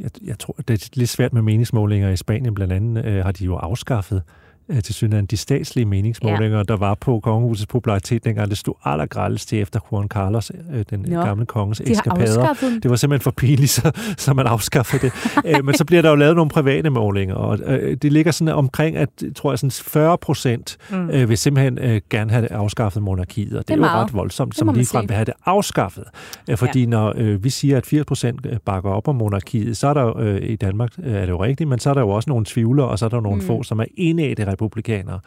jeg, jeg tror, det er lidt svært med meningsmålinger i Spanien, blandt andet øh, har de jo afskaffet øh, til synligheden de statslige meningsmålinger, ja. der var på kongehusets popularitet dengang. Det stod allergrældest til efter Juan Carlos, øh, den jo. gamle kongens de eskapader. Det var simpelthen for pinligt, så, så man afskaffede det. Æ, øh, men så bliver der jo lavet nogle private målinger, og øh, det ligger sådan omkring, at tror jeg, sådan 40 procent mm. øh, vil simpelthen øh, gerne have det afskaffet monarkiet, og det, det er, jo ret voldsomt, som ligefrem vil have det afskaffet. Æ, fordi ja. når øh, vi siger, at 80 procent øh, bakker op om monarkiet, så er der øh, i Danmark, øh, er det jo rigtigt, men så er der jo også nogle tvivlere, og så er der nogle mm. få, som er inde i det republikanere.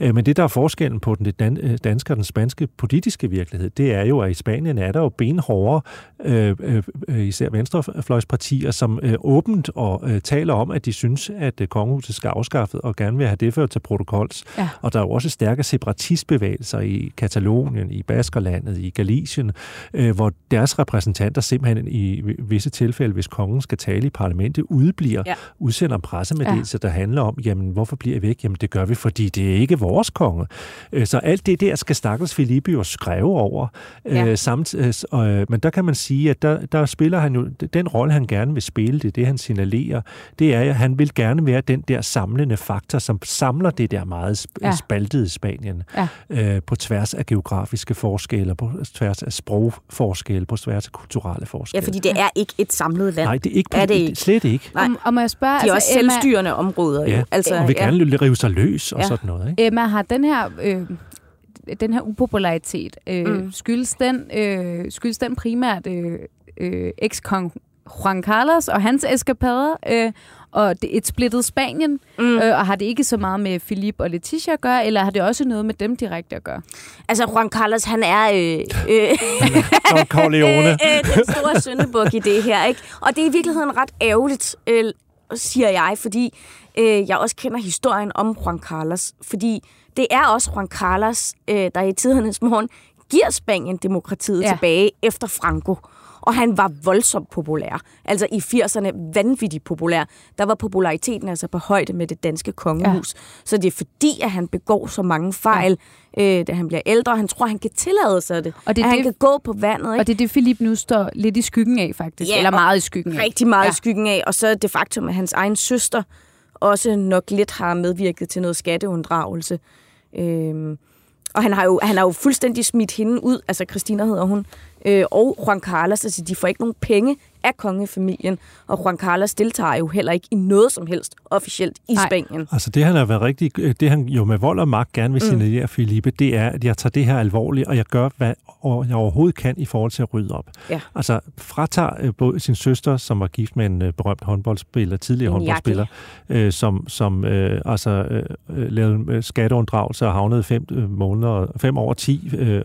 Øh, men det, der er forskellen på den øh, danske og den spanske politiske virkelighed, det er jo, at i Spanien er der jo benhårde, øh, især venstrefløjspartier, som åbent og taler om, at de synes, at kongehuset skal afskaffet, og gerne vil have det ført til protokols. Ja. Og der er jo også stærke separatistbevægelser i Katalonien, i Baskerlandet, i Galicien, hvor deres repræsentanter simpelthen i visse tilfælde, hvis kongen skal tale i parlamentet, udbliver, ja. udsender pressemeddelelser, ja. der handler om, jamen, hvorfor bliver I væk? Jamen, det gør vi, fordi det er ikke vores konge. Øh, så alt det der skal stakkels Filippe jo skrive over. Ja. Øh, samt, øh, men der kan man sige, at der, der spiller han jo, den rolle, han gerne vil spille, det det, han signalerer, det er, at han vil gerne være den der samlende faktor, som samler det der meget ja. spaltede Spanien ja. øh, på tværs af geografiske forskelle, på tværs af sprogforskelle, på tværs af kulturelle forskelle. Ja, fordi det er ikke et samlet land. Nej, det er, ikke, er det ikke. slet ikke. Nej. Og må jeg spørge, De er altså, også Emma... selvstyrende områder. Ja, jo. Altså, og vil ja. gerne rive sig løs og ja. sådan noget. Ikke? Emma, har den her... Øh, den her upopularitet, øh, mm. skyldes, den, øh, skyldes den primært øh, øh, eks-kong Juan Carlos og hans eskapader, øh, og det, et splittet Spanien, mm. øh, og har det ikke så meget med Philip og Letitia at gøre, eller har det også noget med dem direkte at gøre? Altså, Juan Carlos, han er... Øh, øh, Don Corleone. øh, øh, den store syndebuk i det her, ikke? Og det er i virkeligheden ret ærgerligt, øh, siger jeg, fordi øh, jeg også kender historien om Juan Carlos, fordi det er også Juan Carlos, øh, der i tidernes morgen giver Spanien demokratiet ja. tilbage efter Franco og han var voldsomt populær. Altså i 80'erne vanvittigt populær. Der var populariteten altså på højde med det danske kongehus. Ja. Så det er fordi, at han begår så mange fejl, ja. øh, da han bliver ældre. Han tror, han kan tillade sig det. Og det at det, han kan gå på vandet. Ikke? Og det er det, Philip nu står lidt i skyggen af, faktisk. Ja, Eller meget i skyggen af. Rigtig meget ja. i skyggen af. Og så det faktum, at hans egen søster også nok lidt har medvirket til noget skatteunddragelse. Øhm, og han har, jo, han har jo fuldstændig smidt hende ud, altså Christina hedder hun, øh, og Juan Carlos, altså de får ikke nogen penge af kongefamilien, og Juan Carlos deltager jo heller ikke i noget som helst officielt i Nej. Spanien. Altså det han har været rigtig, det han jo med vold og magt gerne vil mm. signalere mm. Felipe, det er, at jeg tager det her alvorligt, og jeg gør, hvad jeg overhovedet kan i forhold til at rydde op. Ja. Altså fratager øh, både sin søster, som var gift med en øh, berømt håndboldspiller, tidligere en håndboldspiller, øh, som, som øh, altså øh, øh lavede skatteunddragelse og havnede fem øh, måneder, fem år, ti øh,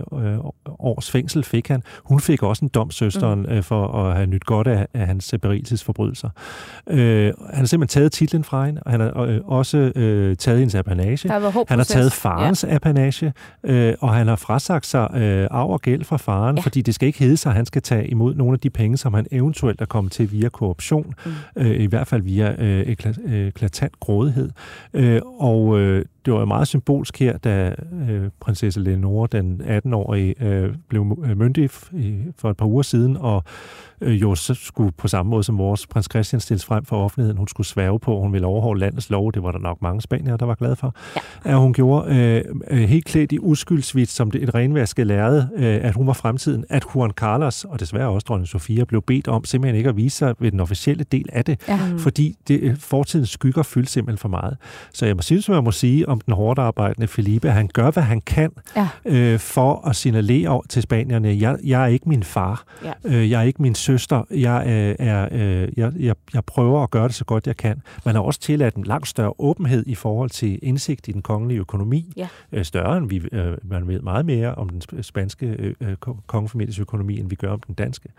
års fængsel fik han. Hun fik også en dom, søsteren, mm. øh, for at have nyt godt af, af hans berigelsesforbrydelser. Øh, han har simpelthen taget titlen fra hende, og han har øh, også øh, taget hendes apanage. Han har taget farens ja. apanage, øh, og han har frasagt sig øh, arv og gæld fra faren, ja. fordi det skal ikke hedde sig, at han skal tage imod nogle af de penge, som han eventuelt er kommet til via korruption, mm. øh, i hvert fald via øh, eklatant grådighed. Øh, og øh, det var meget symbolsk her, da øh, prinsesse Leonore, den 18-årige, øh, blev øh, myndig for et par uger siden, og øh, jo så skulle på samme måde som vores prins Christian stilles frem for offentligheden. Hun skulle sværge på, at hun ville overholde landets lov. Det var der nok mange spanier, der var glade for. Ja. At hun gjorde øh, øh helt klædt i uskyldsvigt, som det et renvasket lærrede, øh, at hun var fremtiden. At Juan Carlos, og desværre også dronning Sofia, blev bedt om simpelthen ikke at vise sig ved den officielle del af det, ja. fordi det, øh, fortidens skygger fyldte simpelthen for meget. Så jeg må synes, man må sige om den hårdt arbejdende Felipe, han gør, hvad han kan ja. øh, for at signalere til spanierne, jeg, jeg er ikke min far, ja. øh, jeg er ikke min søster, jeg, øh, er, øh, jeg, jeg, jeg prøver at gøre det så godt jeg kan. Man har også tilladt en langt større åbenhed i forhold til indsigt i den kongelige økonomi. Ja. Øh, større end vi, øh, man ved meget mere om den spanske øh, øh kongefamilies økonomi, end vi gør om den danske.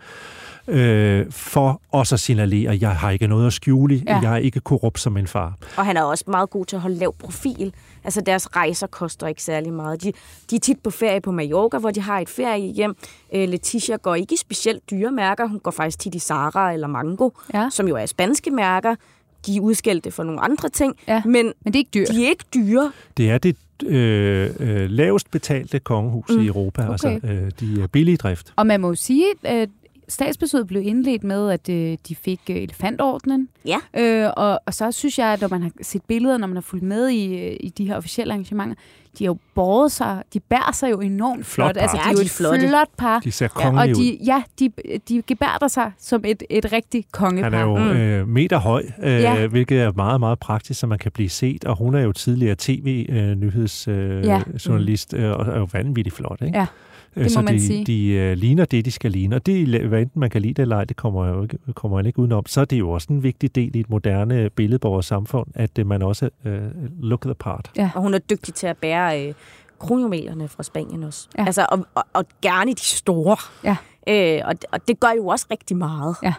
Øh, for også at signalere, jeg har ikke noget at skjule, ja. jeg er ikke korrupt som min far. Og han er også meget god til at holde lav profil. Altså deres rejser koster ikke særlig meget. De, de er tit på ferie på Mallorca, hvor de har et ferie hjem. Øh, Letitia går ikke i specielt dyre mærker. Hun går faktisk tit i Zara eller Mango, ja. som jo er spanske mærker. De er udskældte for nogle andre ting, ja, men, men det er ikke dyrt. de er ikke dyre. Det er det øh, øh, lavest betalte kongehus mm. i Europa. Okay. Altså, øh, de er billige drift. Og man må jo sige, at statsbesøget blev indledt med, at øh, de fik øh, elefantordnen. Ja. Øh, og, og så synes jeg, at når man har set billeder, når man har fulgt med i, øh, i de her officielle arrangementer, de har jo båret sig, de bærer sig jo enormt flot. flot. Altså, de er jo et flotte. flot par. De ser kongelige og de, Ja, de, de gebærder sig som et, et rigtigt kongepar. Han er jo mm. øh, meter høj, øh, ja. hvilket er meget, meget praktisk, så man kan blive set. Og hun er jo tidligere tv-nyhedsjournalist øh, ja. øh, og er jo vanvittigt flot, ikke? Ja. Det må så man de, sige. de uh, ligner det, de skal ligne. Og det, hvad enten man kan lide det eller ej, det kommer jo ikke, kommer man ikke udenom. Så er det jo også en vigtig del i et moderne billedborgersamfund, at uh, man også uh, look the part. Ja. Og hun er dygtig til at bære uh, kronjumelerne fra Spanien også. Ja. Altså, og, og, og gerne de store. Ja. Uh, og, og det gør jo også rigtig meget. Ja.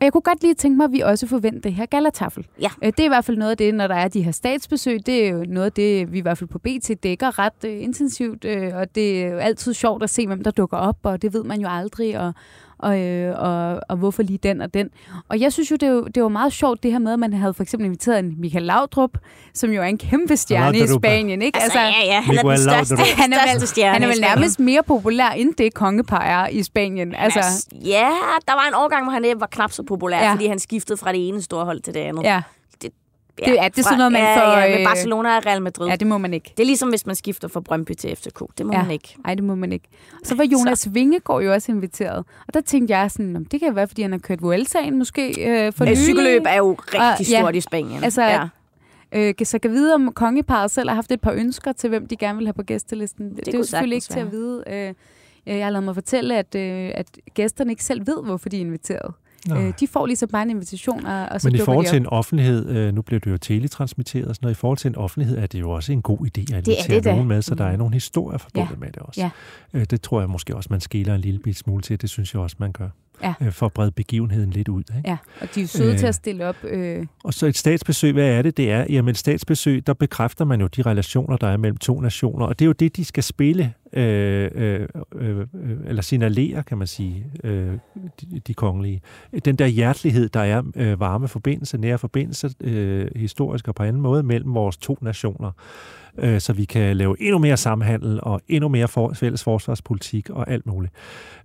Og jeg kunne godt lige tænke mig, at vi også forventer det her galatafel. Ja. Øh, det er i hvert fald noget af det, når der er de her statsbesøg. Det er jo noget af det, vi i hvert fald på BT dækker ret uh, intensivt. Uh, og det er jo altid sjovt at se, hvem der dukker op, og det ved man jo aldrig. Og, og, øh, og, og hvorfor lige den og den. Og jeg synes jo, det, var, det var meget sjovt det her med, at man havde for eksempel inviteret en Michael Laudrup, som jo er en kæmpe stjerne i Spanien. Ikke? Altså, altså, ja, ja, han er den største, han er vel, stjerne Han er vel nærmest mere populær, end det kongepar er i Spanien. Altså, ja, der var en årgang, hvor han var knap så populær, ja. fordi han skiftede fra det ene store hold til det andet. Ja. Ja, det, er, det er sådan noget, man får... Ja, med øh, Barcelona og Real Madrid. Ja, det må man ikke. Det er ligesom, hvis man skifter fra Brøndby til FCK. Det må ja. man ikke. Nej, det må man ikke. Så var Jonas så. Vingegaard jo også inviteret. Og der tænkte jeg sådan, det kan være, fordi han har kørt Vueltaen måske øh, for nylig. Cykelløb er jo rigtig og, stort ja, i Spanien. Altså, ja. Øh, så kan vide, om kongeparet selv har haft et par ønsker til, hvem de gerne vil have på gæstelisten. Det, det er jo selvfølgelig ikke være. til at vide. Øh, jeg har lavet mig fortælle, at, øh, at gæsterne ikke selv ved, hvorfor de er inviteret. Øh, de får ligesom bare en invitation, og, og så Men i forhold til en offentlighed, øh, nu bliver det jo teletransmitteret og sådan noget, i forhold til en offentlighed er det jo også en god idé at invitere nogen med, så der er nogle historier forbundet ja. med det også. Ja. Øh, det tror jeg måske også, man skiller en lille bit smule til. Det synes jeg også, man gør. Ja. Øh, for at brede begivenheden lidt ud. Ikke? Ja, og de er søde øh, til at stille op. Øh. Og så et statsbesøg, hvad er det? Det er, jamen et statsbesøg, der bekræfter man jo de relationer, der er mellem to nationer, og det er jo det, de skal spille øh, øh, øh, eller signalerer, kan man sige, øh, de, de kongelige. Den der hjertelighed, der er øh, varme forbindelse, nære forbindelse, øh, historisk og på anden måde, mellem vores to nationer øh, så vi kan lave endnu mere samhandel og endnu mere for, fælles forsvarspolitik og alt muligt.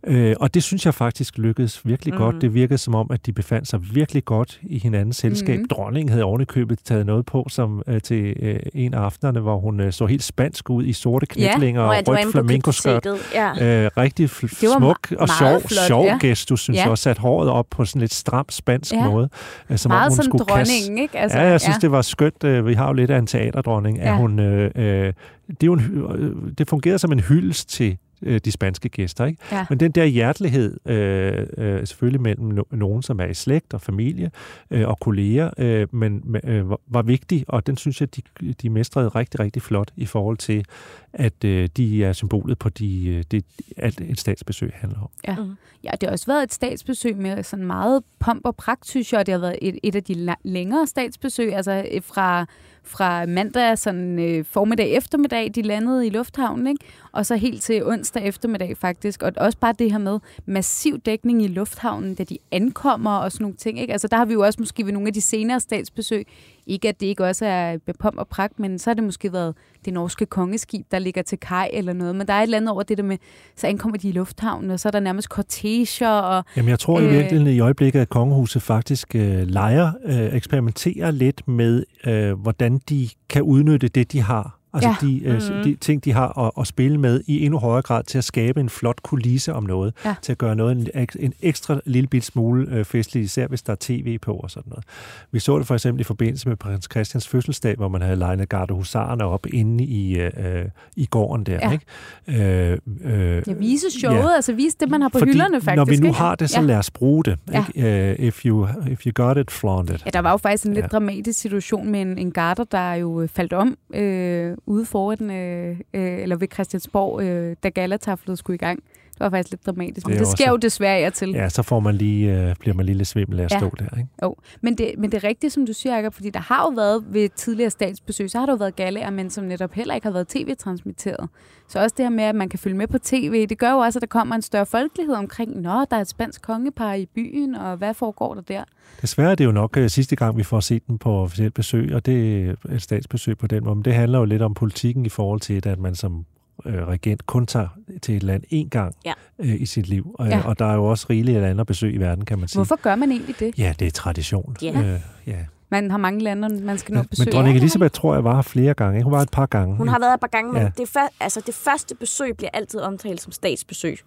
Øh, og det synes jeg faktisk lykkedes virkelig mm. godt. Det virkede som om, at de befandt sig virkelig godt i hinandens selskab. Mm. Dronningen havde ovenikøbet taget noget på som øh, til øh, en af aftenerne, hvor hun øh, så helt spansk ud i sorte knæblinger ja, og rødt flamenco-skørt. Ja. Øh, rigtig smuk og sjov, flot, sjov ja. gestus, synes ja. jeg, og sat håret op på sådan lidt stram spansk ja. måde. Øh, som Meget om hun sådan skulle dronningen, ikke? Altså, ja, jeg synes, ja. det var skønt. Øh, vi har jo lidt af en teaterdronning, ja. at hun... Øh, Øh, øh, det, er jo en, øh, det fungerede som en hyldest til øh, de spanske gæster. Ikke? Ja. Men den der hjertelighed, øh, øh, selvfølgelig mellem no- nogen, som er i slægt og familie øh, og kolleger, øh, men øh, var vigtig, og den synes jeg, de, de mestrede rigtig, rigtig flot i forhold til, at øh, de er symbolet på de, øh, det, alt et statsbesøg handler om. Ja. Mm. ja, det har også været et statsbesøg med sådan meget pomp og pragt, synes jeg, og det har været et, et af de længere statsbesøg, altså fra fra mandag sådan, øh, formiddag eftermiddag, de landede i lufthavnen, ikke? og så helt til onsdag eftermiddag faktisk. Og også bare det her med massiv dækning i lufthavnen, da de ankommer og sådan nogle ting. Ikke? Altså der har vi jo også måske ved nogle af de senere statsbesøg, ikke at det ikke også er bepom og pragt, men så har det måske været det norske kongeskib, der ligger til kaj eller noget. Men der er et eller andet over det der med, så ankommer de i lufthavnen, og så er der nærmest korteger. Og, Jamen jeg tror øh, i virkeligheden i øjeblikket, at kongehuset faktisk øh, leger, øh, eksperimenterer lidt med, øh, hvordan de kan udnytte det, de har Altså ja. de, øh, mm-hmm. de ting, de har at, at spille med i endnu højere grad til at skabe en flot kulisse om noget. Ja. Til at gøre noget en, en ekstra lille bit smule øh, festligt, især hvis der er tv på og sådan noget. Vi så det for eksempel i forbindelse med prins Christians fødselsdag, hvor man havde legnet gardehusarerne op inde i, øh, øh, i gården der. Ja. Ikke? Øh, øh, ja, vise showet, ja. altså vise det, man har på Fordi, hylderne faktisk. Når vi nu ikke? har det, så ja. lad os bruge det. Ja. Ikke? Uh, if, you, if you got it, flaunt it. Ja, der var jo faktisk en lidt ja. dramatisk situation med en, en garter, der jo øh, faldt om øh, ude foran, øh, øh, eller ved Christiansborg, øh, da galataflet skulle i gang. Det var faktisk lidt dramatisk, men det, det sker jo desværre til. Ja, så får man lige, øh, bliver man lige lidt svimmel af at ja. stå der. Ikke? Jo, men det, men det er rigtigt, som du siger, Jacob, fordi der har jo været ved tidligere statsbesøg, så har der jo været galaer, men som netop heller ikke har været tv-transmitteret. Så også det her med, at man kan følge med på tv, det gør jo også, at der kommer en større folkelighed omkring, nå, der er et spansk kongepar i byen, og hvad foregår der der? Desværre er det jo nok uh, sidste gang, vi får set den på officielt besøg, og det er et statsbesøg på den måde. Men det handler jo lidt om politikken i forhold til, at man som øh, regent kun tager til et land én gang ja. øh, i sit liv. Og, ja. og der er jo også rigeligt af andre besøg i verden, kan man sige. Hvorfor gør man egentlig det? Ja, det er tradition. Ja. Øh, ja. Man har mange lande, man skal nå besøge. Men dronning Elisabeth tror jeg var her flere gange. Hun var et par gange. Hun har været et par gange, men ja. det, altså, det første besøg bliver altid omtalt som statsbesøg.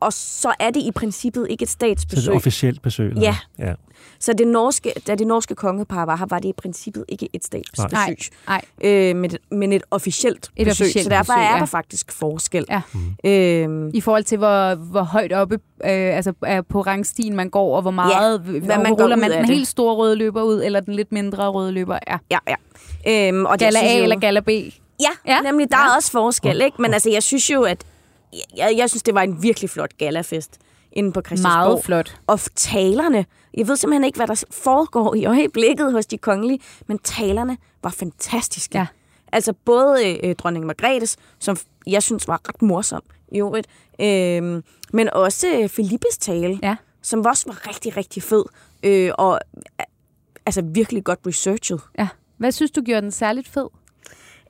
Og så er det i princippet ikke et statsbesøg. Så det er et officielt besøg? Eller? Ja. ja. Så det norske, da det norske kongepar var her, var det i princippet ikke et statsbesøg, nej, nej. Øh, men, men et officielt et besøg. Officielt så derfor besøg, er der faktisk forskel. Ja. Mm. Øhm, I forhold til, hvor, hvor højt oppe øh, altså, på rangstien man går, og hvor meget ja, hvad man ruller man den helt store røde løber ud, eller den lidt mindre røde løber? Ja, ja. ja. Øhm, og gala A jo, eller gala B? Ja, ja, nemlig. Der ja. er også forskel. Ikke? Men altså, jeg synes jo, at jeg, jeg synes, det var en virkelig flot galafest inde på Christiansborg. Meget flot. Og talerne, jeg ved simpelthen ikke, hvad der foregår i øjeblikket hos de kongelige, men talerne var fantastiske. Ja. Altså både øh, dronning Margrethes, som jeg synes var ret morsom i øvrigt. Øh, men også Filippes tale, Ja. som også var rigtig, rigtig fed. Øh, og altså virkelig godt researchet. Ja. Hvad synes du gjorde den særligt fed?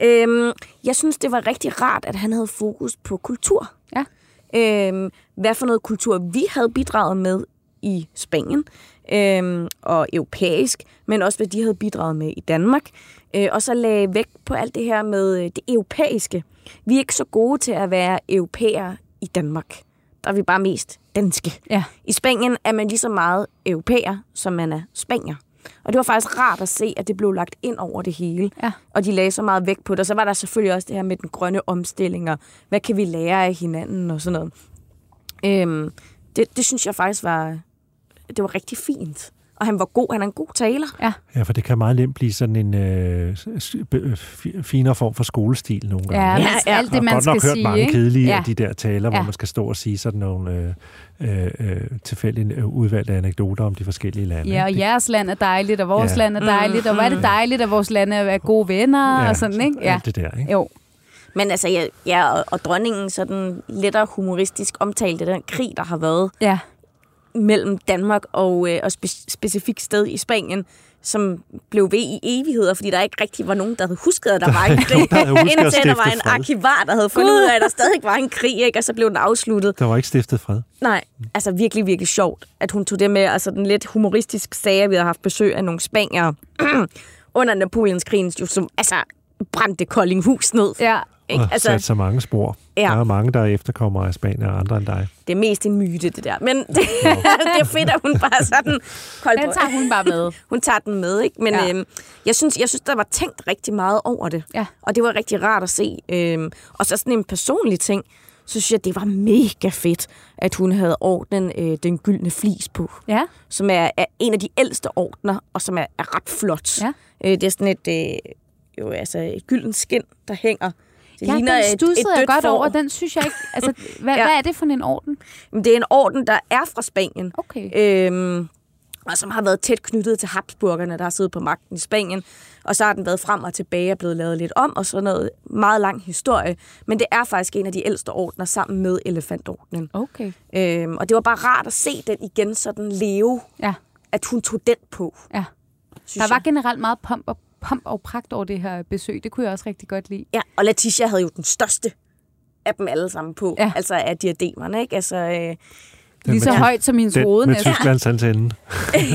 Øhm, jeg synes, det var rigtig rart, at han havde fokus på kultur. Ja. Øhm, hvad for noget kultur vi havde bidraget med i Spanien øhm, og europæisk, men også hvad de havde bidraget med i Danmark. Øh, og så lagde vægt på alt det her med øh, det europæiske. Vi er ikke så gode til at være europæere i Danmark. Der er vi bare mest danske. Ja. I Spanien er man lige så meget europæer, som man er spanier. Og det var faktisk rart at se, at det blev lagt ind over det hele. Ja. Og de lagde så meget vægt på det. Og så var der selvfølgelig også det her med den grønne omstilling, og hvad kan vi lære af hinanden og sådan noget. Øhm, det, det synes jeg faktisk var, det var rigtig fint. Og han var god, han er en god taler. Ja. Ja, for det kan meget nemt blive sådan en øh, øh, fi- finere form for skolestil nogle gange. Ja, ja. alt det, Jeg man har godt skal nok hørt sige, mange kedelige ja. af de der taler, Ja. hvor man skal stå og sige sådan nogle øh, øh, øh, tilfældigt øh, udvalgte anekdoter om de forskellige lande. Ja, og ikke? jeres land er dejligt, og vores Ja. land er dejligt, og hvor er det dejligt, at vores lande er gode venner, og sådan, ikke? Ja. Alt det der, ikke? Jo, Men altså, ja, ja og, og dronningen sådan lettere humoristisk omtalte den krig, der har været ja. Mellem Danmark og, øh, og spe- specifikt sted i Spanien, som blev ved i evigheder, fordi der ikke rigtig var nogen, der havde husket, at der var en krig. der at Indtil der var en arkivar, der havde fundet ud af, at der stadig var en krig, ikke? og så blev den afsluttet. Der var ikke stiftet fred. Nej, altså virkelig, virkelig sjovt, at hun tog det med, altså den lidt humoristisk sag, vi havde haft besøg af nogle spaniere under Napoleonskrigen, jo som altså brændte Koldinghus ned. Ja, Ikke? Og altså, sat så mange spor. Ja. Der er mange, der er efterkommere af Spanien og andre end dig. det er mest en myte, det der. Men det, det er fedt, at hun bare sådan... Kold den tager hun bare med. hun tager den med, ikke? Men Ja. ja. øhm, jeg, synes, jeg synes, der var tænkt rigtig meget over det. Ja. Og det var rigtig rart at se. Øhm, og så sådan en personlig ting, så synes jeg, det var mega fedt, at hun havde ordnen øh, den gyldne flis på. Ja, Som er, er en af de ældste ordner, og som er, er ret flot. Ja. Øh, det er sådan et, øh, jo, altså et gyldent skin, der hænger. Det ja den et, studsede jeg godt over. Den synes jeg ikke... Altså, hvad, Ja. hvad er det for en orden? Det er en orden, der er fra Spanien. Okay. Øhm, og som har været tæt knyttet til Habsburgerne, der har siddet på magten i Spanien. Og så har den været frem og tilbage og blevet lavet lidt om, og sådan noget meget lang historie. Men det er faktisk en af de ældste ordner sammen med elefantordnen. Okay. Øhm, og det var bare rart at se den igen sådan leve, Ja, at hun tog den på. ja. Der var jeg. generelt meget pomp og, pomp og pragt over det her besøg. Det kunne jeg også rigtig godt lide. Ja, og Letitia havde jo den største af dem alle sammen på. Ja. Altså af diademerne, ikke? Altså, øh, Lige så med- højt som hendes hoved med. Tysklands antenne.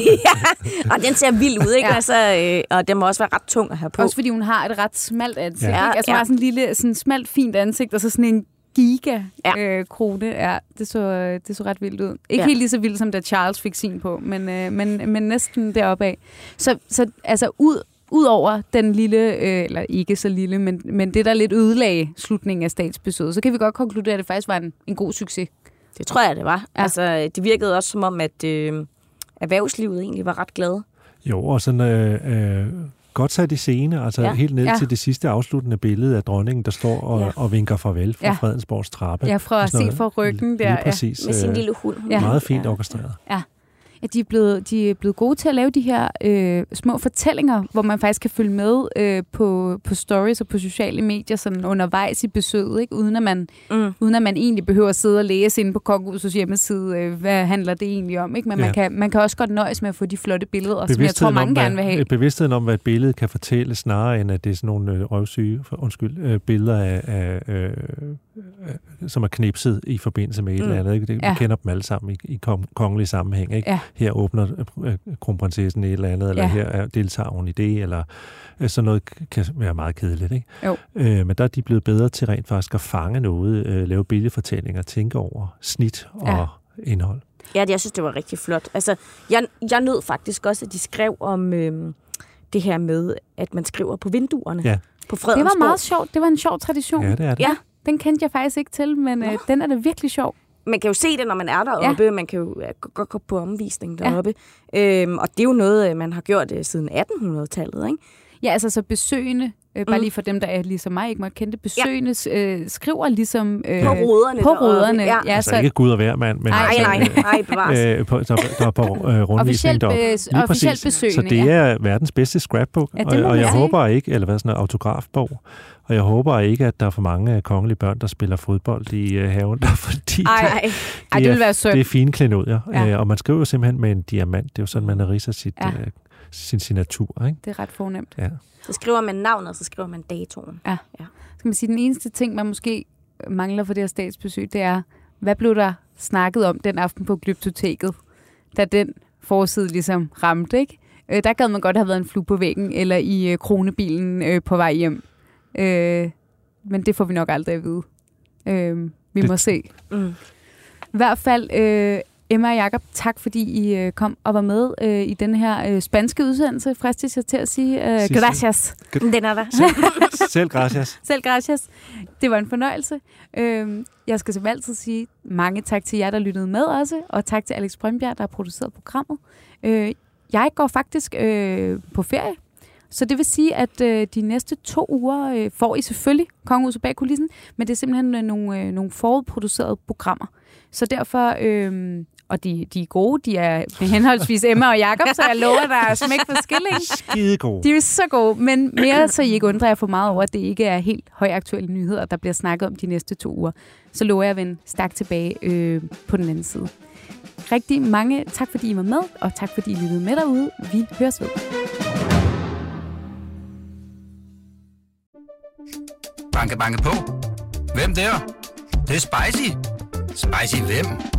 og den ser vild ud, ikke? Ja. Ja. Altså, øh, og den må også være ret tung at have på. Også fordi hun har et ret smalt ansigt. Ja. Ja. Ikke? Altså, Ja. har sådan en lille, sådan smalt, fint ansigt, og så sådan en giga Ja. øh, krone. Ja, det så, øh, det så ret vildt ud. Ikke Ja. helt lige så vildt, som da Charles fik sin på, men, øh, men, men næsten deroppe af. Så, så altså, ud, Udover den lille, øh, eller ikke så lille, men, men det, der lidt ødelagde slutningen af statsbesøget, så kan vi godt konkludere, at det faktisk var en, en god succes. Det tror jeg, det var. Ja. Ja. Altså, det virkede også som om, at øh, erhvervslivet egentlig var ret glade. Jo, og sådan øh, øh, godt sat i scene, altså ja. Ja. helt ned Ja. ja. til det sidste afsluttende billede af dronningen, der står og, Ja. ja. og vinker farvel fra Ja. ja. Fredensborgs trappe. Ja, fra at se fra ryggen der, Lige ja. præcis. Med sin øh, lille hund. Ja. Meget fint Ja. orkestreret. Ja, de er, blevet, de er blevet gode til at lave de her øh, små fortællinger, hvor man faktisk kan følge med øh, på, på stories og på sociale medier sådan undervejs i besøget, ikke? Uden, at man, Mm. uden at man egentlig behøver at sidde og læse inde på Kongehusets hjemmeside, øh, hvad handler det egentlig om. Ikke? Men ja. man, kan, man kan også godt nøjes med at få de flotte billeder, som jeg tror, mange om, gerne vil have. hvad, bevidstheden om, hvad et billede kan fortælle, snarere end at det er sådan nogle øh, røvsyge, for, undskyld, øh, billeder, af, af, øh, øh, som er knipset i forbindelse med et Mm. eller andet. Ikke? Det, Ja. Vi kender dem alle sammen i, i kong, kongelig sammenhæng. Ikke? Ja. Her åbner øh, kronprinsessen et eller andet, eller Ja. her er, deltager hun i det, eller øh, sådan noget kan være meget kedeligt. Ikke? Jo. Øh, men der er de blevet bedre til rent faktisk at fange noget, øh, lave billedfortællinger, tænke over snit og Ja. indhold. Ja, det, jeg synes, det var rigtig flot. Altså, jeg, jeg nød faktisk også, at de skrev om øh, det her med, at man skriver på vinduerne Ja. på Det Fredensborg. var meget sjovt. Det var en sjov tradition. Ja, det er det. Ja, Den kendte jeg faktisk ikke til, men øh, den er da virkelig sjov. man kan jo se det, når man er deroppe. Ja. Man kan jo godt gå på omvisning deroppe. Ja. Øhm, og det er jo noget, øh, man har gjort øh, siden 1800-tallet, ikke? Ja, altså så besøgende øh, bare mm. lige for dem, der er ligesom mig, ikke må kende det, besøgende ja. øh, skriver ligesom... Øh, på ruderne. På ruderne, ja. ja altså så, ikke Gud og hver mand, men nej, altså, nej, nej, bevares. Øh, på, der, der er på øh, rundvisning deroppe. Lige officielt besøgende, Så det er ja. verdens bedste scrapbook, ja, og, og jeg håber ikke, eller hvad sådan en autografbog, og jeg håber ikke, at der er for mange øh, kongelige børn, der spiller fodbold i øh, haven, der, fordi ej, ej. Det, ej, det vil være synd. Det er fine klenodier, ja. øh, og man skriver simpeltn med en diamant. Det er jo sådan, man riser sit, ja. øh, sin signatur. Ikke? Det er ret fornemt. Ja. Så skriver man navnet, og så skriver man datoen. Ja. ja. Skal man sige, den eneste ting, man måske mangler for det her statsbesøg, det er, hvad blev der snakket om den aften på Glyptoteket, da den forside ligesom ramte, ikke? Øh, der gad man godt have været en flue på væggen, eller i øh, kronebilen øh, på vej hjem. Øh, men det får vi nok aldrig at vide. Øh, vi det... må se. Mm. I hvert fald, øh, Emma og Jacob, tak fordi I øh, kom og var med øh, i den her øh, spanske udsendelse, fristes jeg til at sige. Øh, gracias. Den er der. Selv, selv gracias. Selv gracias. Det var en fornøjelse. Øh, jeg skal som altid sige mange tak til jer, der lyttede med også, og tak til Alex Brønbjerg, der har produceret programmet. Øh, jeg går faktisk øh, på ferie så det vil sige, at øh, de næste to uger øh, får I selvfølgelig Kongehuset bag kulissen, men det er simpelthen øh, nogle, øh, nogle forudproducerede programmer. Så derfor, øh, og de, de er gode, de er henholdsvis Emma og Jakob, så jeg lover, at der er smæk for skilling. Skide gode. De er så gode, men mere så I ikke undrer jer for meget over, at det ikke er helt højaktuelle nyheder, der bliver snakket om de næste to uger. Så lover jeg at vende stærkt tilbage øh, på den anden side. Rigtig mange tak, fordi I var med, og tak, fordi I lyttede med derude. Vi høres ved. Banke, banke på. Hvem der? Det, det er spicy. Spicy hvem?